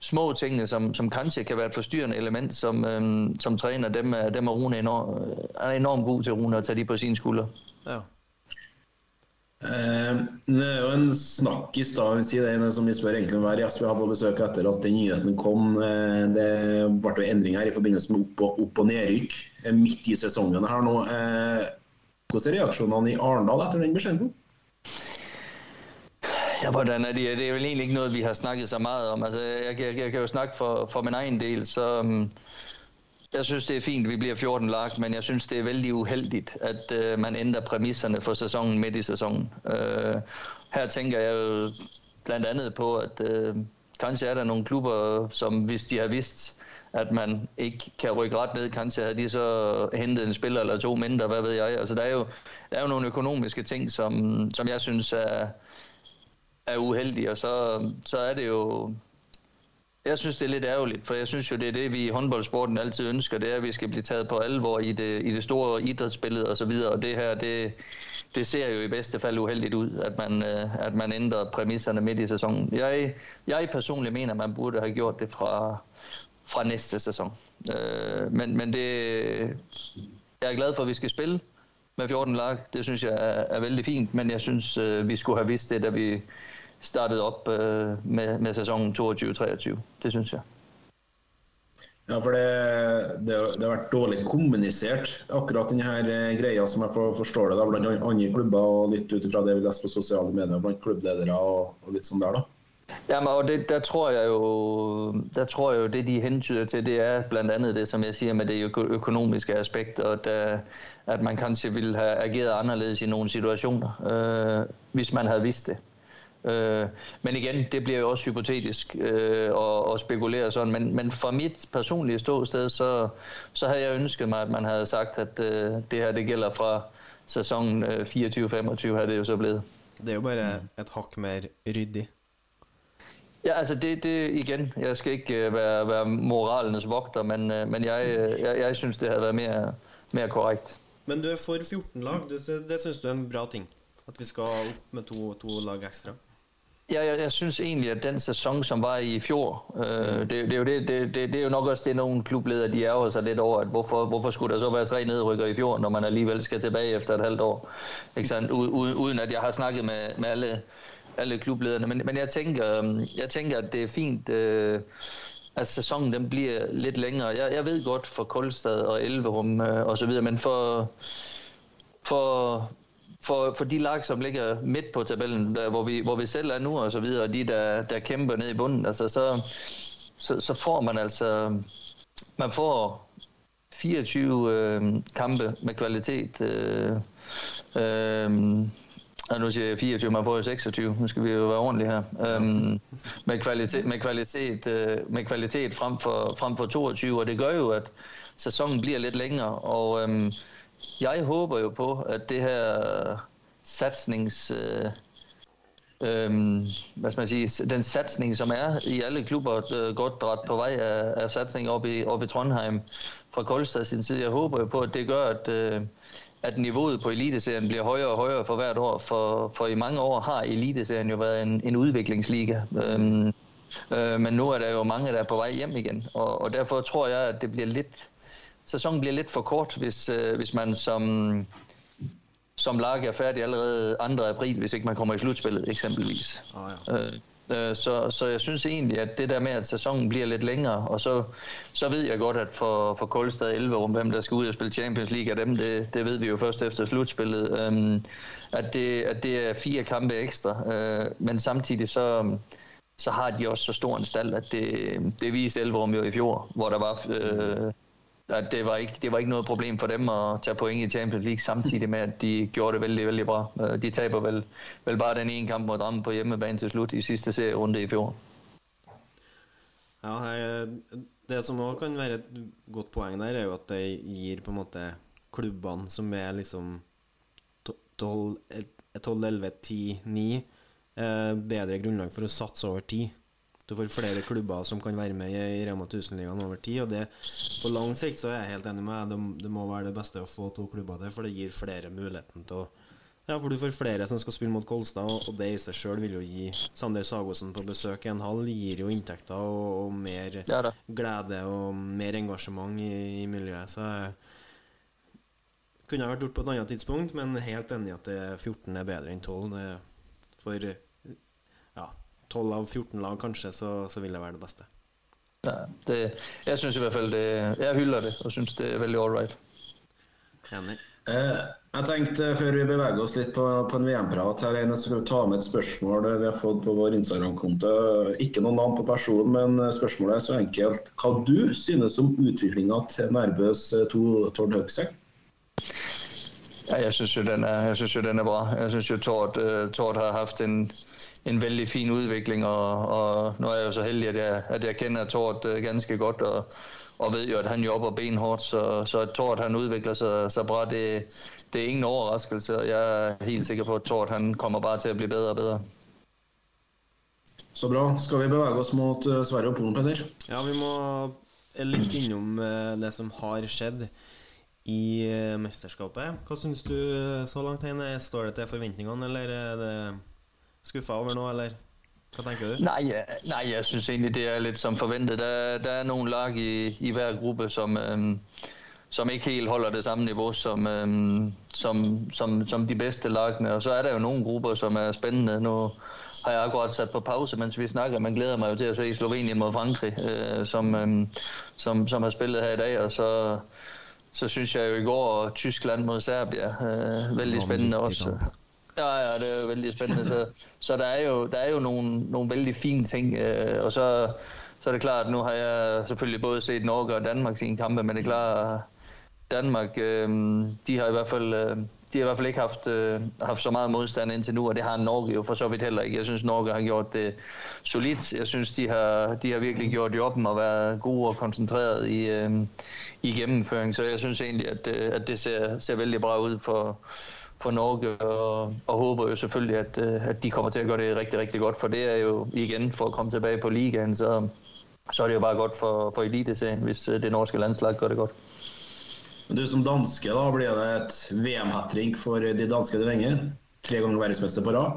små tingene, som, som kanskje kan være et forstyrrende element, som, øhm, som træner, dem er, dem er Rune enorm, er enormt god til Rune at tage de på sine skuldre. Ja. Eh, det er jo en snakkis da, si det som vi spør egentlig hver gjest vi har på besøk etter at den nyheten kom. Eh, det ble jo endringer i forbindelse med opp- og, opp og nedrykk eh, midt i sesongen her nå. Eh, hvordan er reaksjonene i Arendal etter den beskjeden? Ja, hvordan er det? Det er vel egentlig ikke noget, vi har snakket så meget om. Altså, jeg, jeg, jeg kan jo snakke for, for min egen del, så um, jeg synes, det er fint, at vi bliver 14 lag, men jeg synes, det er vældig uheldigt, at øh, man ændrer præmisserne for sæsonen midt i sæsonen. Øh, her tænker jeg jo blandt andet på, at øh, kanskje er der nogle klubber, som hvis de har vidst, at man ikke kan rykke ret ned, kanskje havde de så hentet en spiller eller to mindre, hvad ved jeg. Altså, der er jo, der er jo nogle økonomiske ting, som, som jeg synes er, er uheldige, og så, så er det jo... Jeg synes, det er lidt ærgerligt, for jeg synes jo, det er det, vi i håndboldsporten altid ønsker, det er, at vi skal blive taget på alvor i det, i det store idrætsbillede og så videre, og det her, det, det ser jo i bedste fald uheldigt ud, at man, øh, at man ændrer præmisserne midt i sæsonen. Jeg, jeg personligt mener, at man burde have gjort det fra, fra næste sæson. Øh, men, men det, jeg er glad for, at vi skal spille med 14 lag. Det synes jeg er, er vældig fint, men jeg synes, øh, vi skulle have vidst det, da vi startede op øh, med, med sæsonen 22-23. Det synes jeg. Ja, for det, det, det, har vært dårlig kommunisert, akkurat denne her eh, greia, som jeg forstår det, da, blant andre klubber, og litt ut ifra det vi leser på sosiale medier blant klubbledere og, og litt sånn der, da. Jamen, og det, der tror jeg jo, der tror jeg jo, det de hentyder til, det er blandt andet det, som jeg siger med det økonomiske aspekt, og der, at man kanskje ville have ageret anderledes i nogle situationer, øh, hvis man havde vidst det. Øh, men igen, det bliver jo også hypotetisk øh, at, at spekulere sådan, men, men fra mit personlige ståsted, så, så havde jeg ønsket mig, at man havde sagt, at øh, det her det gælder fra sæsonen øh, 24-25, har det jo så blevet. Det er jo bare et hak mere ryddig. Ja, altså det, det igen, jeg skal ikke uh, være, være moralens vogter, men, uh, men jeg, uh, jeg, jeg synes, det havde været mere, mere korrekt. Men du er for 14 lag, det, det synes du er en bra ting? At vi skal op med to, to lag ekstra? Ja, jeg, jeg synes egentlig, at den sæson, som var i fjor, øh, det, det, er jo det, det, det, det er jo nok også det, nogle klubledere de ærger sig lidt over, at hvorfor, hvorfor skulle der så være tre nedrykker i fjor, når man alligevel skal tilbage efter et halvt år, ikke sandt? Uden, uden at jeg har snakket med, med alle alle klublederne. Men, men jeg, tænker, øhm, jeg tænker, at det er fint, øh, at sæsonen den bliver lidt længere. Jeg, jeg ved godt for Koldstad og Elverum øh, og så videre, men for, for, for, for de lag, som ligger midt på tabellen, der, hvor, vi, hvor vi selv er nu og så videre, og de, der, der kæmper ned i bunden, altså, så, så, så får man altså, man får 24 øh, kampe med kvalitet. Øh, øh, og nu siger jeg 24, man får jo 26, nu skal vi jo være ordentlige her. Øhm, med kvalitet, med kvalitet, øh, med kvalitet frem, for, frem for 22, og det gør jo, at sæsonen bliver lidt længere, og øhm, jeg håber jo på, at det her øh, satsnings... Øh, øhm, hvad skal man sige, den satsning, som er i alle klubber øh, godt dræt på vej af, af satsning op i, op i Trondheim fra Koldstad sin side. Jeg håber jo på, at det gør, at, øh, at niveauet på Eliteserien bliver højere og højere for hvert år, for, for i mange år har Eliteserien jo været en, en udviklingsliga. Øhm, øh, men nu er der jo mange, der er på vej hjem igen, og, og derfor tror jeg, at det bliver lidt, sæsonen bliver lidt for kort, hvis, øh, hvis man som, som lag er færdig allerede 2. april, hvis ikke man kommer i slutspillet eksempelvis. Oh, ja. Øh, Øh, så, så jeg synes egentlig, at det der med, at sæsonen bliver lidt længere, og så, så ved jeg godt, at for, for Koldstad 11 om hvem der skal ud og spille Champions League af dem, det, det ved vi jo først efter slutspillet, øhm, at, det, at det er fire kampe ekstra, øh, men samtidig så, så har de også så stor en stald, at det, det viste Elverum jo i fjor, hvor der var øh, det var, ikke, det var ikke noget problem for dem at tage point i Champions League, samtidig med, at de gjorde det vældig, vældig bra. Øh, de taber vel, vel bare den ene kamp mod Drammen på hjemmebane til slut i sidste serierunde i fjor. Ja, øh, Det som også kan være et godt poeng der, er jo at det gir på en måte klubbene som er liksom 12, 11, 10, 9 bedre grunnlag for å satse over tid. Du får flere klubber som kan være med i Rema 1000-ligaen over tid. Og det, på lang sikt så er jeg helt enig med deg. Det, det, må være det beste å få to klubber til, for det gir flere muligheten til å Ja, for du får flere som skal spille mot Kolstad, og det i seg sjøl vil jo gi Sander Sagosen på besøk i en hall gir jo inntekter og, og mer ja, glede og mer engasjement i, i miljøet. Så kunne ha vært gjort på et annet tidspunkt, men helt enig i at det 14 er bedre enn 12. For 12 av 14 lag, kanskje, så, så vil det være det beste. Ja, det, jeg syns i hvert fall det Jeg hyller det og syns det er veldig ålreit. Enig. Eh, jeg tenkte, Før vi beveger oss litt på, på en VM-prat, her, jeg skal ta med et spørsmål vi har fått på vår Instagram-konto. Ikke noe navn på personen, men spørsmålet er så enkelt. Hva du synes om utviklinga til Nærbøs 2 Tord Høgseng? Ja, jeg syns jo, den er, jo den er bra. Jeg syns jo Tord, uh, Tord har hatt en en vældig fin udvikling, og, og nu er jeg jo så heldig, at jeg, at jeg kender Tord uh, ganske godt, og, og ved jo, at han jobber benhårdt, så, så at Tord han udvikler sig så bra, det, det er ingen overraskelse, og jeg er helt sikker på, at Tord han kommer bare til at blive bedre og bedre. Så bra. Skal vi bevege oss mot uh, Sverige og Polen, Petter? Ja, vi må litt innom uh, det som har skjedd i uh, mesterskapet. Hva syns du så langt, Heine? Står det til forventningene, eller er det skuffa over nå, eller? Hva tenker du? Nej, nej, jeg synes egentlig, det er lidt som forventet. Der, der er nogle lag i, i hver gruppe, som, øhm, som ikke helt holder det samme niveau som, øhm, som, som, som de bedste lagene. Og så er der jo nogle grupper, som er spændende. Nu har jeg akkurat sat på pause, mens vi snakker. Man glæder mig jo til at se Slovenien mod Frankrig, øh, som, øhm, som, som har spillet her i dag. Og så, så synes jeg jo i går Tyskland mod Serbia. Øh, vældig spændende også. Ja, ja, det er jo vældig spændende. Så, så der er jo, der er jo nogle, nogle vældig fine ting. Øh, og så, så er det klart, at nu har jeg selvfølgelig både set Norge og Danmark sine kampe, men det er klart, Danmark, øh, de har i hvert fald... Øh, de har i hvert fald ikke haft, øh, haft så meget modstand indtil nu, og det har Norge jo for så vidt heller ikke. Jeg synes, Norge har gjort det solidt. Jeg synes, de har, de har virkelig gjort jobben og været gode og koncentreret i, øh, i gennemføring. Så jeg synes egentlig, at, øh, at det ser, ser vældig bra ud for, for Norge, og, og håber jo selvfølgelig, at, øh, at de kommer til at gøre det rigtig, rigtig godt, for det er jo igen for at komme tilbage på ligaen, så, så er det jo bare godt for, for eliteserien, hvis øh, det norske landslag gør det godt. Du som danske, da blir det et VM-hattrick for de danske drenge? Tre ganger verdensmester på rad?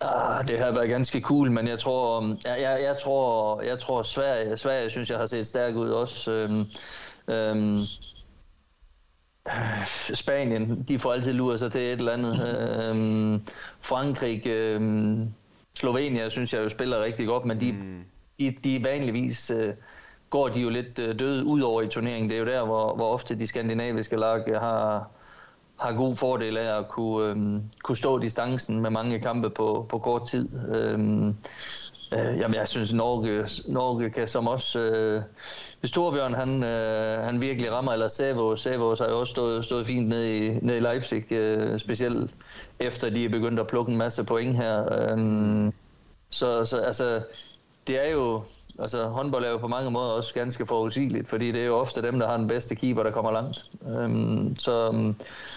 Ah, det har været ganske cool, men jeg tror, jeg, jeg, jeg tror, jeg tror Sverige, Sverige synes jeg har set stærk ud også. Øhm, øhm, Spanien, de får altid luret sig til et eller andet. øhm, Frankrig, øhm, Slovenien, synes jeg jo spiller rigtig godt, men de, mm. de, de vanligvis øh, går de jo lidt øh, døde ud over i turneringen. Det er jo der, hvor, hvor ofte de skandinaviske lag har, har god fordel af at kunne, øhm, kunne stå distancen med mange kampe på, på kort tid. Øhm, øh, jamen, jeg synes, Norge, Norge kan som også... Øh, hvis Torbjørn han, øh, han virkelig rammer, eller Savo, Savo har jo også stået, stået fint ned i, ned i Leipzig, øh, specielt efter de er begyndt at plukke en masse point her. Øh, så, så altså, det er jo, altså håndbold er jo på mange måder også ganske forudsigeligt, fordi det er jo ofte dem, der har den bedste keeper, der kommer langt. Øhm, så,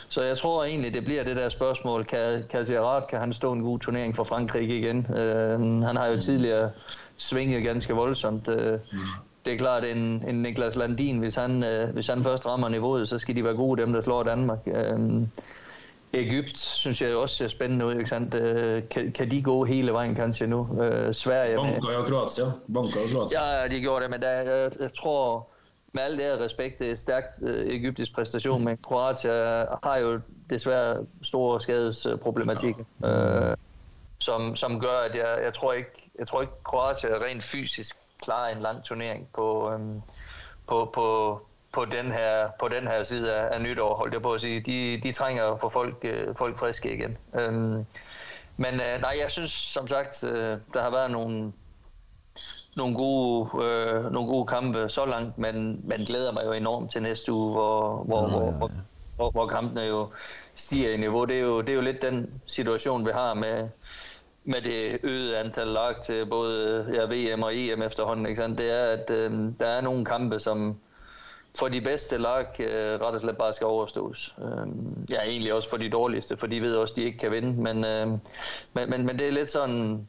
så jeg tror egentlig, det bliver det der spørgsmål, kan, kan Gerard, kan han stå en god turnering for Frankrig igen? Øhm, han har jo tidligere svinget ganske voldsomt. Øh, det er klart, en, en Niklas Landin, hvis han, øh, hvis han først rammer niveauet, så skal de være gode, dem der slår Danmark. Øhm, Ægypt synes jeg også ser spændende ud, ikke sandt? Øh, kan, kan de gå hele vejen kanskje nu? Øh, Sverige... Banker jo Kroatia. Banker jo Kroatia. Ja, de gjorde det, men der, jeg, jeg tror, med alt det respekt, det er stærkt øh, egyptisk præstation, men Kroatia har jo desværre store skadesproblematikker, øh, som, som gør, at jeg, jeg tror ikke, jeg tror ikke Kroatia rent fysisk klarer en lang turnering på, øhm, på, på, på den her, på den her side af, af nytår, holdt jeg på at sige. De, de trænger for folk, øh, folk friske igen. Øhm, men øh, nej, jeg synes som sagt, øh, der har været nogle, nogle gode, øh, nogle gode kampe så langt, men man glæder mig jo enormt til næste uge, hvor, hvor, ja, ja, ja. hvor, hvor, hvor kampene jo stiger i niveau. Det er jo, det er jo lidt den situation, vi har med, med det øgede antal lag til både ja, VM og EM efterhånden. Ikke sandt? Det er, at øh, der er nogle kampe, som, for de bedste lag øh, ret og slet bare skal overstås. Øh, ja, egentlig også for de dårligste, for de ved også, at de ikke kan vinde. Men, øh, men, men, men det er lidt sådan...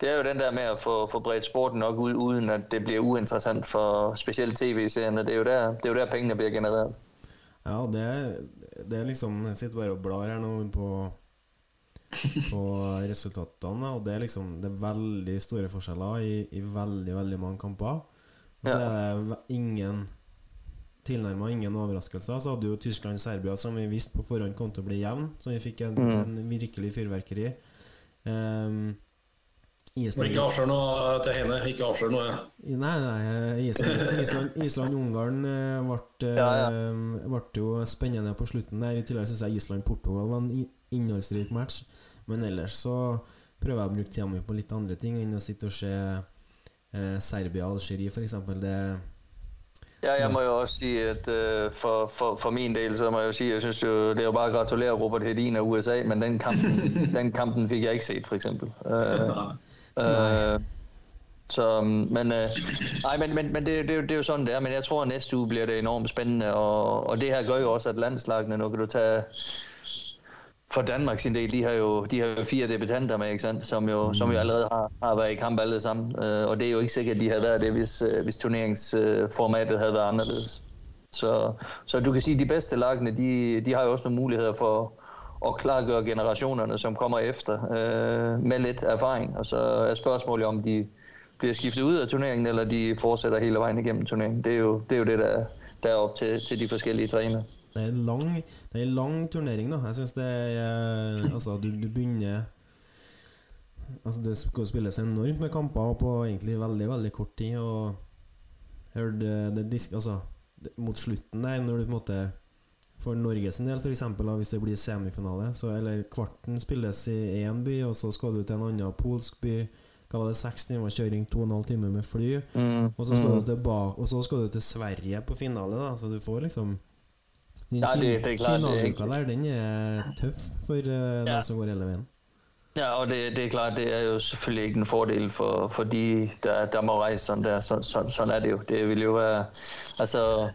Det er jo den der med at få, få bredt sporten nok ud, uden at det bliver uinteressant for specielt tv-serierne. Det er jo der, det er jo der pengene bliver genereret. Ja, det er, det er liksom Jeg sitter bare og blar her nå på, på resultatene, og det er liksom Det er veldig store forskjeller i, i veldig, veldig mange kamper. Og så er det ingen tilnærma ingen overraskelser. Så hadde jo Tyskland-Serbia, som vi visste på forhånd kom til å bli jevn, så vi fikk en, en virkelig fyrverkeri. Um, Island ikke avslør noe til henne. Ikke avslør noe. Nei, nei Island- Island- Island-Ungarn eh, ble, Ja, ja. eh, ble jo spennende på slutten der. I tillegg syns jeg Island-Portugal var en innholdsrik match. Men ellers så prøver jeg å bruke tida mi på litt andre ting enn å sitte og se eh, Serbia-Algerie, f.eks. Det Ja, jeg må jo også sige, at øh, for, for, for min del, så må jeg jo sige, jeg synes jo, det er jo bare at gratulere Robert Hedin af USA, men den kampen, den kampen fik jeg ikke set, for eksempel. Øh, øh, så, men, øh, nej, men, men, men det, det, er jo- det er jo sådan, det er. Men jeg tror, at næste uge bliver det enormt spændende, og, og det her gør jo også, at landslagene, nu kan du tage for Danmark sin del, de har jo, de har jo fire debutanter med, ikke sandt? Som, jo, som jo allerede har, har været i kamp alle sammen. Øh, og det er jo ikke sikkert, at de havde været det, hvis, øh, hvis turneringsformatet havde været anderledes. Så, så du kan sige, at de bedste lagene, de, de har jo også nogle muligheder for at klargøre generationerne, som kommer efter, øh, med lidt erfaring. Og så er spørgsmålet, om de bliver skiftet ud af turneringen, eller de fortsætter hele vejen igennem turneringen. Det er jo det, er jo det der, der er op til, til de forskellige trænere. Det er en lang, det er en lang turnering, da. Jeg syns det er Altså, du, du begynner Altså, det skal spilles enormt med kamper på egentlig veldig, veldig kort tid, og hør det, det disk, Altså, det, mot slutten der, når du på en måte For Norges del, da, hvis det blir semifinale, så Eller kvarten spilles i én by, og så skal du til en annen polsk by. Hva var det, seks timer kjøring, to og en halv time med fly. Mm. Og så skal, du tilbake, og så skal du til Sverige på finale, da, så du får liksom den Ja, det- det er klart, er der, den er tøff for uh, Ja. dem som går hele veien. Ja, og det, det er klart, det er jo selvfølgelig ikke en fordel for, for de, der, der må rejse sådan der. Så, så, sådan er det jo. Det vil jo være... Altså,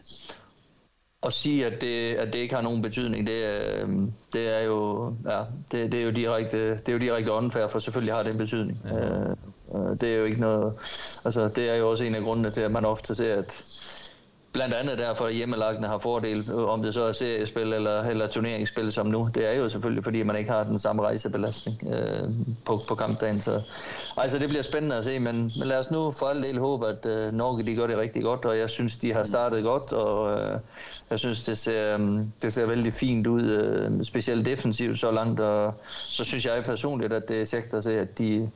at sige, at det, at det ikke har nogen betydning, det, er, øhm, det er jo, ja, det, det er jo direkte, det er jo direkte unfair, for selvfølgelig har det en betydning. Ja. Øh, øh, det er jo ikke noget, altså det er jo også en af grundene til, at man ofte ser, at blandt andet derfor, at hjemmelagene har fordel, øh, om det så er seriespil eller, eller turneringsspil som nu. Det er jo selvfølgelig, fordi man ikke har den samme rejsebelastning øh, på, på kampdagen. Så, altså, det bliver spændende at se, men, men lad os nu for all del håbe, at øh, Norge de gør det rigtig godt, og jeg synes, de har startet godt, og øh, jeg synes, det ser, øh, det ser vældig fint ud, øh, specielt defensivt så langt, og så synes jeg personligt, at det er sægt at se, at de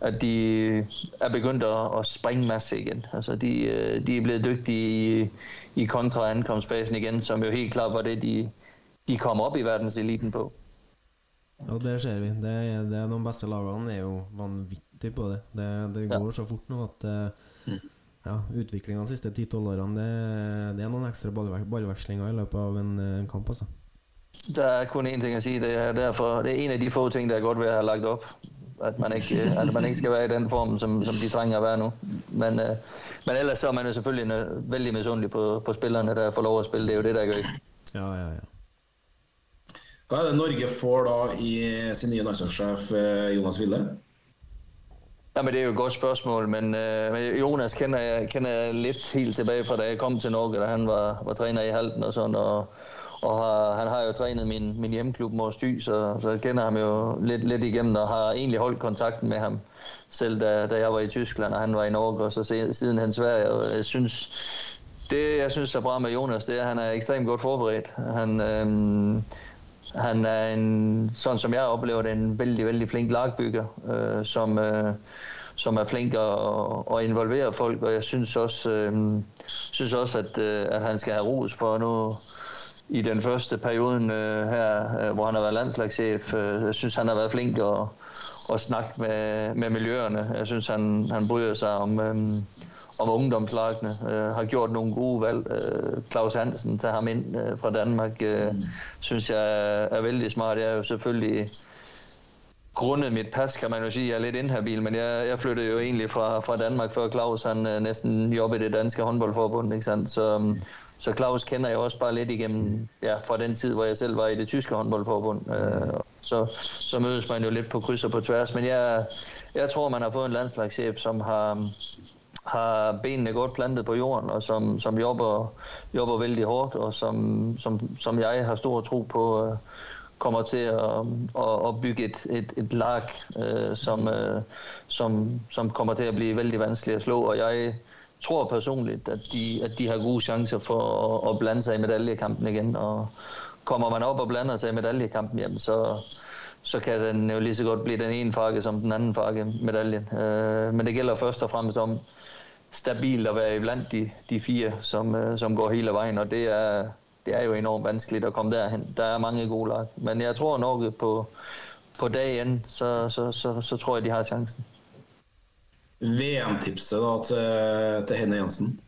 at de er begyndt at, at springe masse igen. Altså de, øh, de er blevet dygtige i, i kontra-ankomstfasen igen, som jo helt klart var det, de, de kom op i verdenseliten på. Og det ser vi. Det er, det er De beste lagene er jo vanvittige på det. Det, det går ja. så fort nå at mm. ja, utviklinga de siste 10-12 årene det, det, er noen ekstra ballvekslinger i løpet av en, en kamp. altså. Der er kun én ting at sige. Det er, derfor, det er en af de få ting, der er godt ved at have lagt op. At man ikke, at man ikke skal være i den form, som, som de trænger at være nu. Men, uh, men ellers så er man jo selvfølgelig vældig misundelig på, på spillerne, der får lov at spille. Det er jo det, der gør. Ja, ja, ja. Hva er det Norge får da i sin nye landslagssjef eh, Jonas Ville? Ja, men det er jo et godt spørgsmål, men, uh, Jonas kender jeg, kender jeg lidt helt tilbage fra da jeg kom til Norge, da han var, var træner i Halten og sådan, og, og har, han har jo trænet min, min hjemklub Mors Dy, så, så jeg kender ham jo lidt, lidt igennem, og har egentlig holdt kontakten med ham, selv da, da jeg var i Tyskland, og han var i Norge, og så siden han Sverige, og jeg synes, det jeg synes er bra med Jonas, det er, at han er ekstremt godt forberedt. Han, øhm, han er en, sådan som jeg oplever det, en vældig, vældig flink lagbygger, øh, som, øh, som er flink at, at involvere folk, og jeg synes også, øh, synes også at, øh, at han skal have ros for nu i den første perioden øh, her, øh, hvor han har været landslagschef. Øh, jeg synes, han har været flink at, at snakke med, med miljøerne. Jeg synes, han, han bryder sig om, øh, om ungdomslagene, øh, har gjort nogle gode valg. Øh, Claus Hansen tager ham ind øh, fra Danmark, øh, mm. synes jeg er, er vældig smart. Jeg er jo selvfølgelig grundet mit pas, kan man jo sige, jeg er lidt inhabil, men jeg, jeg flyttede jo egentlig fra, fra Danmark, før Claus han øh, næsten jobbede i det danske håndboldforbund, ikke sandt? Så, mm så Claus kender jeg også bare lidt igennem, ja, fra den tid, hvor jeg selv var i det tyske håndboldforbund. Øh, så, så mødes man jo lidt på kryds og på tværs, men jeg, jeg tror, man har fået en landslagschef, som har, har benene godt plantet på jorden, og som, som jobber, jobber vældig hårdt, og som, som, som jeg har stor tro på, øh, kommer til at, at, at bygge et, et, et lag, øh, som, øh, som, som kommer til at blive vældig vanskeligt at slå, og jeg tror personligt, at de, at de har gode chancer for at, at blande sig i medaljekampen igen, og kommer man op og blander sig i medaljekampen, jamen så, så kan den jo lige så godt blive den ene farke som den anden farke medaljen. Øh, men det gælder først og fremmest om stabilt at være blandt de, de fire, som, øh, som går hele vejen, og det er, det er jo enormt vanskeligt at komme derhen. Der er mange gode lag, men jeg tror nok på, på dagen, så, så, så, så tror jeg, de har chancen. VM-tipset da til, til Henne Jensen?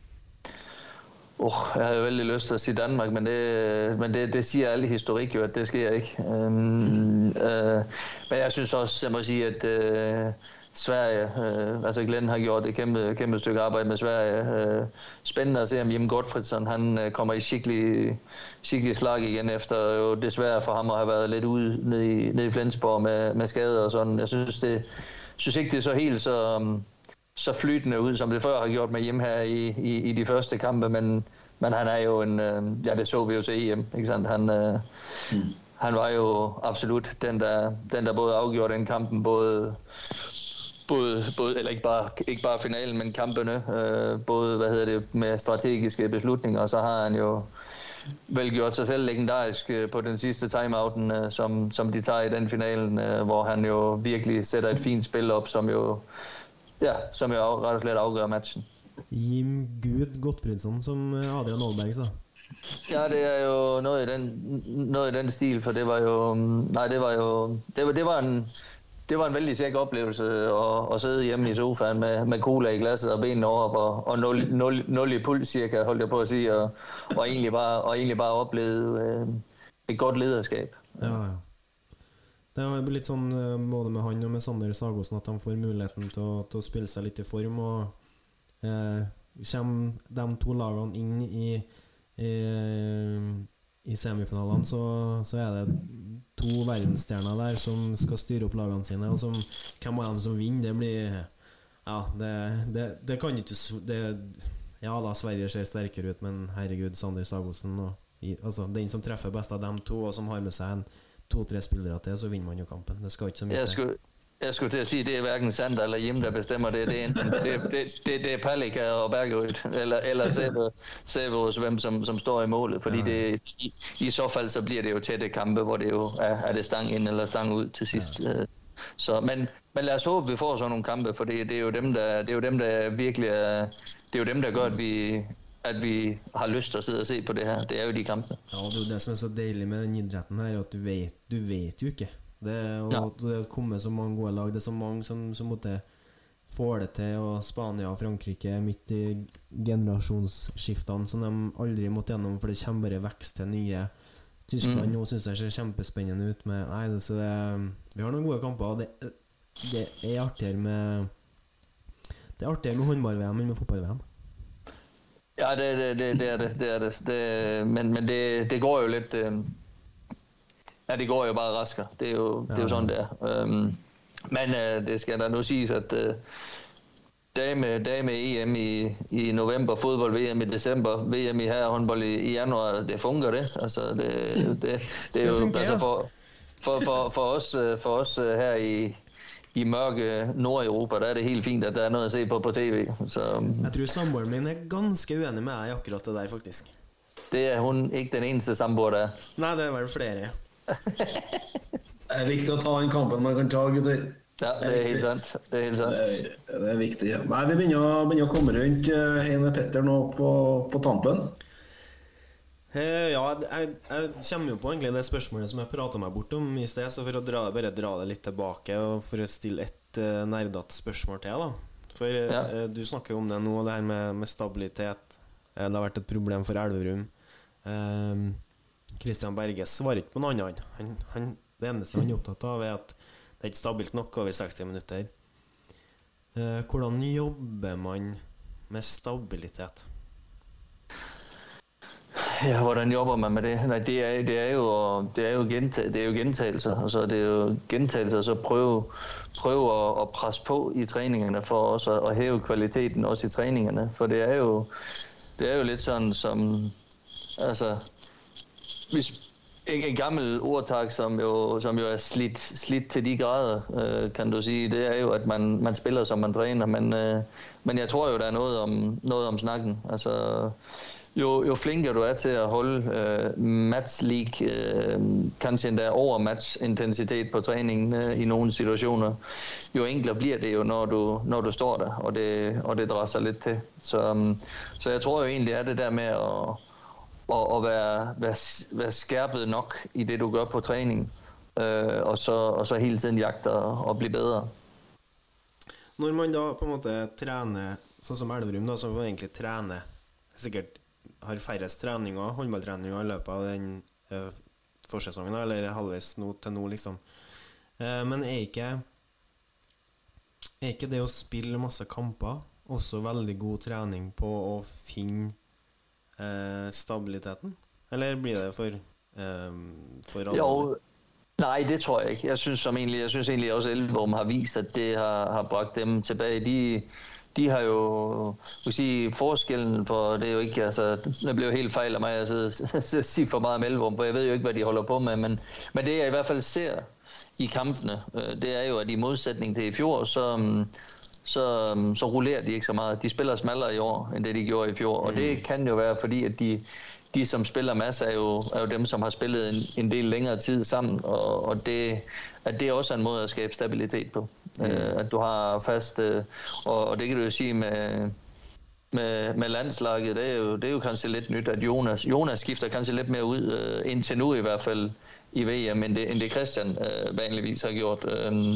Oh, jeg havde veldig lyst til at sige Danmark, men det, men det, det siger alle historik jo, at det sker ikke. Um, mm. uh, men jeg synes også, jeg må sige, at uh, Sverige, uh, altså Glenn har gjort et kæmpe, kæmpe stykke arbejde med Sverige. Uh, spændende at se, om Jim Gottfridsson han uh, kommer i skikkelig, skikkelig slag igen, efter jo desværre for ham at have været lidt ude nede i, nede i Flensborg med, med skader og sådan. Jeg synes, det, synes ikke, det er så helt så... Um, så flytende ud, som det før har gjort med hjem her i, i, i de første kampe, men, men han er jo en, øh, ja det så vi jo til EM, ikke sandt? Han, øh, mm. han var jo absolut den der, den der både afgjorde den kampen, både, både, både eller ikke bare, ikke bare finalen, men kampene, øh, både hvad hedder det, med strategiske beslutninger, og så har han jo vel gjort sig selv legendarisk øh, på den sidste timeouten, øh, som, som de tager i den finalen, øh, hvor han jo virkelig sætter et fint spil op, som jo Ja, som jo rett og slett avgjør matchen. Jim Gud Gottfridsson, som eh, Adrian Aalberg sa. Ja, det er jo noget i den, noget i den stil, for det var jo... Nej, det var jo... Det var, det var en, det var en vældig sikker oplevelse at, at sidde hjemme i sofaen med, med cola i glasset og benene over og, og 0, 0, 0 i puls cirka, holdt jeg på at sige, og, og, egentlig, bare, og egentlig bare opleve øh, et godt lederskab. Ja, ja. Det er litt sånn eh, både med han og med Sander Sagosen at de får muligheten til å, til å spille seg litt i form. Og eh, kommer de to lagene inn i, i, i semifinalene, så, så, er det to verdensstjerner der som skal styre opp lagene sine. Og som, hvem av dem som vinner, det blir Ja, det, det, det kan ikke det, Ja da, Sverige ser sterkere ut, men herregud, Sander Sagosen og, altså, Den som treffer best av dem to, og som har med seg en to-tre spillere til, så vinner man jo kampen. Det skal ikke så mye jeg skulle, jeg skulle til at sige, det er hverken Sander eller Jim, der bestemmer det. Det er, enten, det, det, det, det er Palika og Bergerud, eller, eller Severus, hvem som, som står i målet. Fordi ja. det, i, i så fald så bliver det jo tætte kampe, hvor det jo er, er det stang ind eller stang ud til sidst. Ja. Øh, Så, men, men lad os håbe, at vi får sådan nogle kampe, for det, det, er jo dem, der, det er jo dem, der virkelig er, det er jo dem, der gør, at vi, at vi har lyst til at sidde og se på det her. Det er jo de kampe. Ja, det er det som er så deilig med den idretten her, at du vet, du vet jo ikke. Det, og Ja. det har kommet så mange gode lag. Det er så mange som, som måtte får det til, og Spania og Frankrike er midt i generasjonsskiftene som de aldri måtte gjennom, for det kommer bare vekst til nye. Tyskland Mm. nå syns jeg ser kjempespennende ut. Med, nei, det, så det, vi har noen gode kamper. Det, det er artigere med Det er artigere med håndball-VM enn med fotball-VM. Ja, det, det, det, det er det. det, er det. det men men det, det går jo lidt... Øh, ja, det går jo bare raskere. Det er jo, det er jo sådan, det er. Øhm, men øh, det skal da nu siges, at øh, dame, dame EM i, i november, fodbold VM i december, VM i herrehåndbold i, i januar, det fungerer det. Altså, det, det, det er Det jo fungerer. altså for, for, for, for os, øh, for os øh, her i, i mørke Nord-Europa, der er det helt fint, at der er noget at se på på tv. Så øhm, Jeg tror samboeren min er ganske uenig med deg i akkurat det der, faktisk. det er hun ikke den eneste samboer, der er. Nei, det er vel flere. Det er viktig å ta den kampen man kan ta, gutter. Ja, det er helt sant. Det er helt sant. Det er, det er viktig. Nei, Vi begynner, begynner å komme rundt eh, Heine Petter nå på, på tampen. Eh, ja, jeg, jeg kommer jo på egentlig det spørsmålet som jeg prata meg bort om i sted, så for å dra, bare dra det litt tilbake og for å stille et uh, nerdete spørsmål til, da. For eh, Ja. eh, du snakker jo om det nå, det her med, med stabilitet. Eh, det har vært et problem for Elverum. Eh, Christian Berge svarer ikke på noe annet. Han, han, det eneste han er opptatt av, er at det er ikke stabilt nok over 60 minutter. Hvordan jobber man med stabilitet? Ja, hvordan jobber man med det? Nej, det er, det er jo, det er jo, gentag, det er jo gentagelser, og så er det jo gentagelser, og så prøve, prøve at, at presse på i træningerne for også at, at hæve kvaliteten også i træningerne, for det er jo, det er jo lidt sådan som, altså, hvis en, en gammel ordtak, som jo, som jo er slidt, slidt til de grader, øh, kan du sige, det er jo, at man, man spiller, som man træner, men, øh, men jeg tror jo, der er noget om, noget om snakken. Altså, jo, jo flinkere du er til at holde øh, match league, øh, kanskje endda over match-intensitet på træningen øh, i nogle situationer, jo enklere bliver det jo, når du, når du står der, og det, og det drar sig lidt til. Så, um, så jeg tror jo egentlig, er det der med at, at, at være, være, være skærpet nok i det, du gør på træning, øh, og, så, og så hele tiden jagte og, blive bedre. Når man da på en måte træner, sånn som Elverum, da, som egentlig trener Sikkert har færrest treninger, håndballtreninger i løpet av den eh, forsesongen, eller halvveis nå til nå, liksom. Eh, men er ikke Er ikke det å spille masse kamper også veldig god trening på å finne eh, stabiliteten? Eller blir det for eh, for alle? Jo, nej, det tror jeg ikke. Jeg synes, som egentlig, jeg synes egentlig også, at Elverum har vist, at det har, har bragt dem tilbage. De, de har jo, vil sige, forskellen på, det er jo ikke, altså, det blev jo helt fejl af mig at og sige for meget om Elverum, for jeg ved jo ikke, hvad de holder på med, men, men det jeg i hvert fald ser i kampene, øh, det er jo, at i modsætning til i fjor, så, mm, så, mm, så rullerer de ikke så meget. De spiller smallere i år, end det de gjorde i fjor, og det kan jo være, fordi at de, de som spiller masser, er jo, er jo dem, som har spillet en, en del længere tid sammen, og, og det, at det er også en måde at skabe stabilitet på. Mm. Øh, at du har fast, øh, og, og det kan du jo sige med, med, med landslaget, det er, jo, det er jo kanskje lidt nyt, at Jonas, Jonas skifter kanskje lidt mere ud, øh, indtil nu i hvert fald, i VM, end det, end det Christian øh, vanligvis har gjort. Øhm,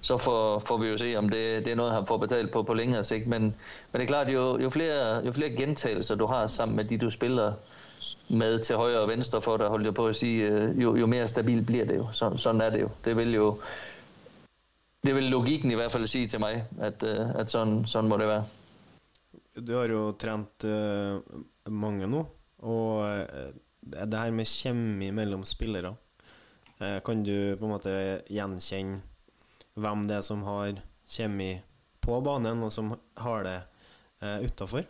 så får, får vi jo se, om det, det er noget, han får betalt på på længere sigt. Men, men det er klart, jo, jo, flere, jo flere gentagelser du har sammen med de, du spiller med til højre og venstre for dig, holdt jeg på at sige, øh, jo, jo mere stabil bliver det jo. Så, sådan er det jo. Det vil jo det vil logikken i hvert fald sige til mig, at, øh, at sådan, sådan må det være. Du har jo trent eh, mange nu, og eh, det her med kjemi mellom spillere eh, Kan du på en måte gjenkjenne hvem det er som har kjemi på banen, og som har det eh, uh, utafor?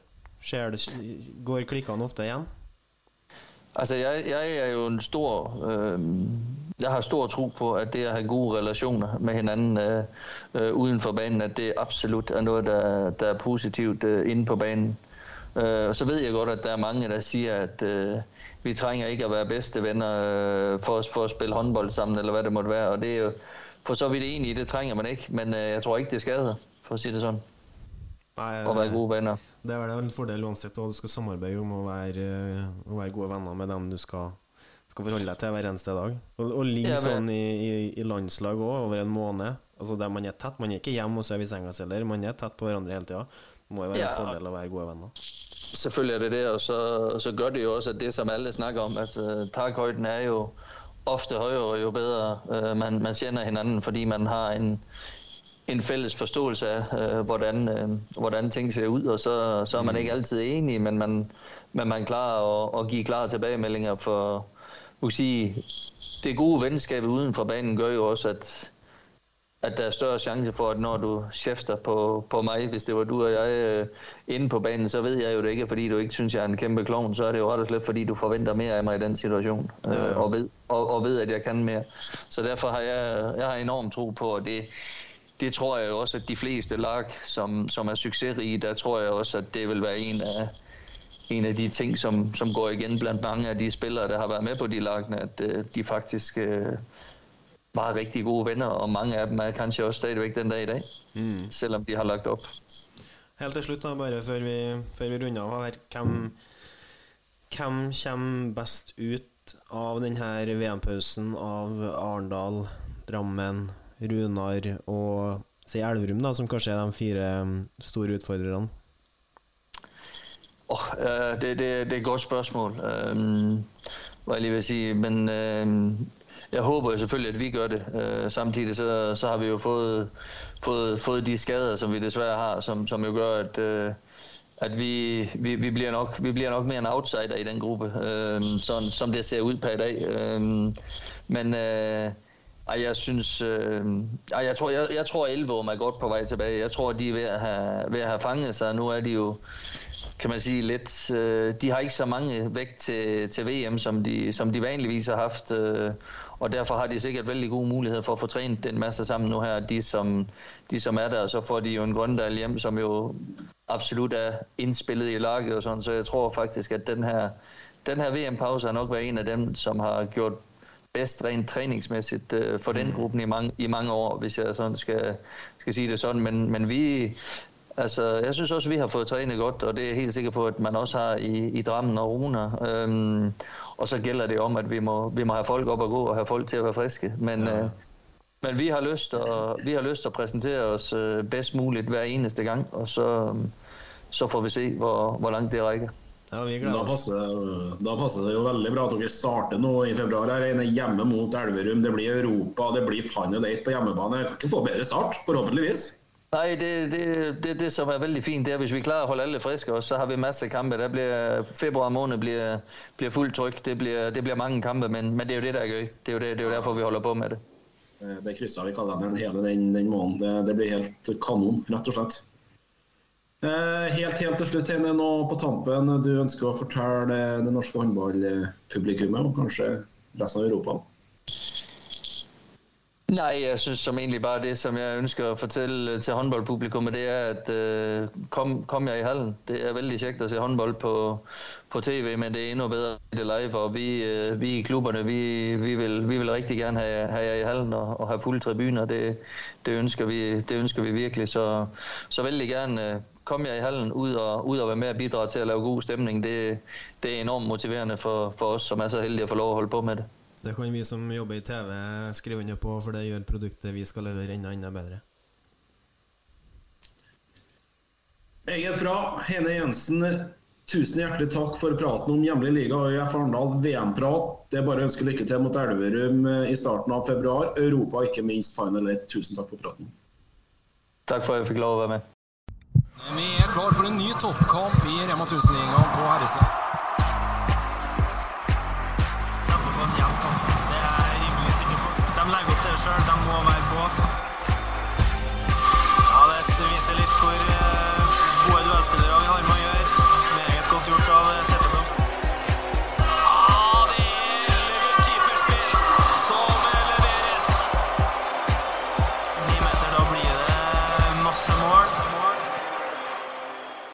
Går klikkene ofte igjen? Altså, jeg, jeg er jo en stor... Øh, jeg har stor tro på, at det at have gode relationer med hinanden øh, øh, uden for banen, at det absolut er noget, der, der er positivt øh, inde på banen. Øh, og så ved jeg godt, at der er mange, der siger, at øh, vi trænger ikke at være bedste venner øh, for, for at spille håndbold sammen, eller hvad det måtte være. Og det er jo, for så vidt enig i, det trænger man ikke. Men øh, jeg tror ikke, det skader, for at sige det sådan. Nei, At være gode venner. Det er vel en fordel uansett hva du skal samarbeide om, å være, å være gode venner med dem du skal, skal forholde deg til hver eneste dag. Og, og ligge Ja, sånn i, i, i landslag òg, over en måned. Altså der Man er tett, man er ikke hjemme og sover i senga si heller, man er tett på hverandre hele tida. Det må jo være Ja. en fordel å være gode venner. Selvfølgelig er det det, og så, så gør det jo også, at det som alle snakker om, at øh, takhøjden er jo ofte højere, jo bedre øh, man, man kender hinanden, fordi man har en, en fælles forståelse af, øh, hvordan, øh, hvordan ting ser ud, og så, så er man ikke altid enig, men man, men man klarer at, at give klare tilbagemeldinger for, kan sige, det gode venskab uden for banen gør jo også, at, at der er større chance for, at når du chefter på, på mig, hvis det var du og jeg øh, inde på banen, så ved jeg jo det ikke, fordi du ikke synes, jeg er en kæmpe klovn, så er det jo ret og slet, fordi du forventer mere af mig i den situation, øh, og, ved, og, og ved, at jeg kan mere. Så derfor har jeg, jeg har enormt tro på, at det, det tror jeg også, at de fleste lag, som, som er succesrige, der tror jeg også, at det vil være en af, en af de ting, som, som går igen blandt mange af de spillere, der har været med på de lagene, at øh, de faktisk øh, var rigtig gode venner, og mange af dem er kanskje også stadigvæk den dag i dag, mm. selvom de har lagt op. Helt til slutt, da, bare før vi, før vi runder av her. Hvem, hvem kommer best ut av denne VM-pausen av Arendal, Drammen, Runar og si Elverum, da, som kanskje er de fire um, store utfordrerne? Oh, det, det, det er et godt spørgsmål, øhm, um, hvad jeg lige vil sige. Men øhm, jeg håber jo selvfølgelig, at vi gør det. Uh, samtidig så, så har vi jo fået, fået, fået de skader, som vi desværre har, som, som jo gør, at, øh, at vi, vi, vi, bliver nok, vi bliver nok mere en outsider i den gruppe, øh, sådan, som det ser ud per i dag. Øh, men øh, ej, jeg synes, øh, ej, jeg tror, jeg, jeg tror Elverum er godt på vej tilbage. Jeg tror, de er ved at have, ved at have fanget sig. Nu er de jo kan man sige lidt, øh, de har ikke så mange væk til, til VM, som de, som de vanligvis har haft, øh, og derfor har de sikkert vældig gode muligheder for at få trænet den masse sammen nu her, de som, de som er der, og så får de jo en Grøndal hjem, som jo absolut er indspillet i laget og sådan, så jeg tror faktisk, at den her, den her VM-pause har nok været en af dem, som har gjort bedst rent træningsmæssigt øh, for den gruppen i mange, i mange år, hvis jeg sådan skal, skal sige det sådan. Men, men vi, altså, jeg synes også, at vi har fået trænet godt, og det er jeg helt sikker på, at man også har i, i Drammen og Runa. Øhm, og så gælder det om, at vi må, vi må have folk op og gå, og have folk til at være friske. Men, ja. øh, men vi har lyst at, vi har lyst at præsentere os øh, bedst muligt hver eneste gang, og så, så får vi se, hvor, hvor langt det rækker. Ja, vi Da gleder oss. passer, da passer det jo veldig bra at dere starter nå i februar. her. En er hjemme mot Elverum, det blir Europa, det blir Final Eight på hjemmebane. Jeg kan ikke få bedre start, forhåpentligvis. Nej, det, det, det, det som er vældig fint, det er, hvis vi klarer at holde alle friske, og så har vi masser af kampe. Der bliver, februar måned bliver, bliver fuldt tryk. Det bliver, det bliver mange kampe, men, men det er jo det, der er gøy. Det er jo, det, det er jo derfor, vi holder på med det. Eh, Det krysser vi kalenderen hele den, den måneden. Det, det blir helt kanon, rett og slett. Eh, Helt, helt til slutt, Heine, nå på tampen. Du ønsker å fortelle det norske håndballpublikummet, og kanskje resten av Europa? Nej, jeg synes som egentlig bare det, som jeg ønsker at fortælle til håndboldpublikummet, det er, at øh, kom, kom jeg i hallen. Det er vældig sjægt at se håndbold på, på tv, men det er endnu bedre i det live, og vi, øh, vi i klubberne, vi, vi, vil, vi vil rigtig gerne have, have jer i hallen og, og have fulde tribuner. Det, det, ønsker vi, det ønsker vi virkelig, så, så vældig gerne kom jeg i hallen ud og, ud og være med at bidrage til at lave god stemning. Det, det er enormt motiverende for, for os, som er så heldige at få lov at holde på med det. Det kan vi som jobber i TV skrive under på, for det gjør produktet vi skal levere enda, enda bedre. Meget bra. Hene Jensen, tusen hjertelig takk for praten om hjemlig liga og UF Arendal VM-prat. Det er bare å ønske lykke til mot Elverum eh, i starten av februar. Europa, ikke minst Final Eight. Tusen takk for praten. Tak for at jeg fik lov at være med. Vi er klar for en ny toppkamp i Rema 1000-ligaen på herresiden. Rampe på en kamp. Det er jeg rimelig. De legger opp til det. De må være på. Ja, det viser litt hvor eh, gode duellspillere vi har med å gjøre.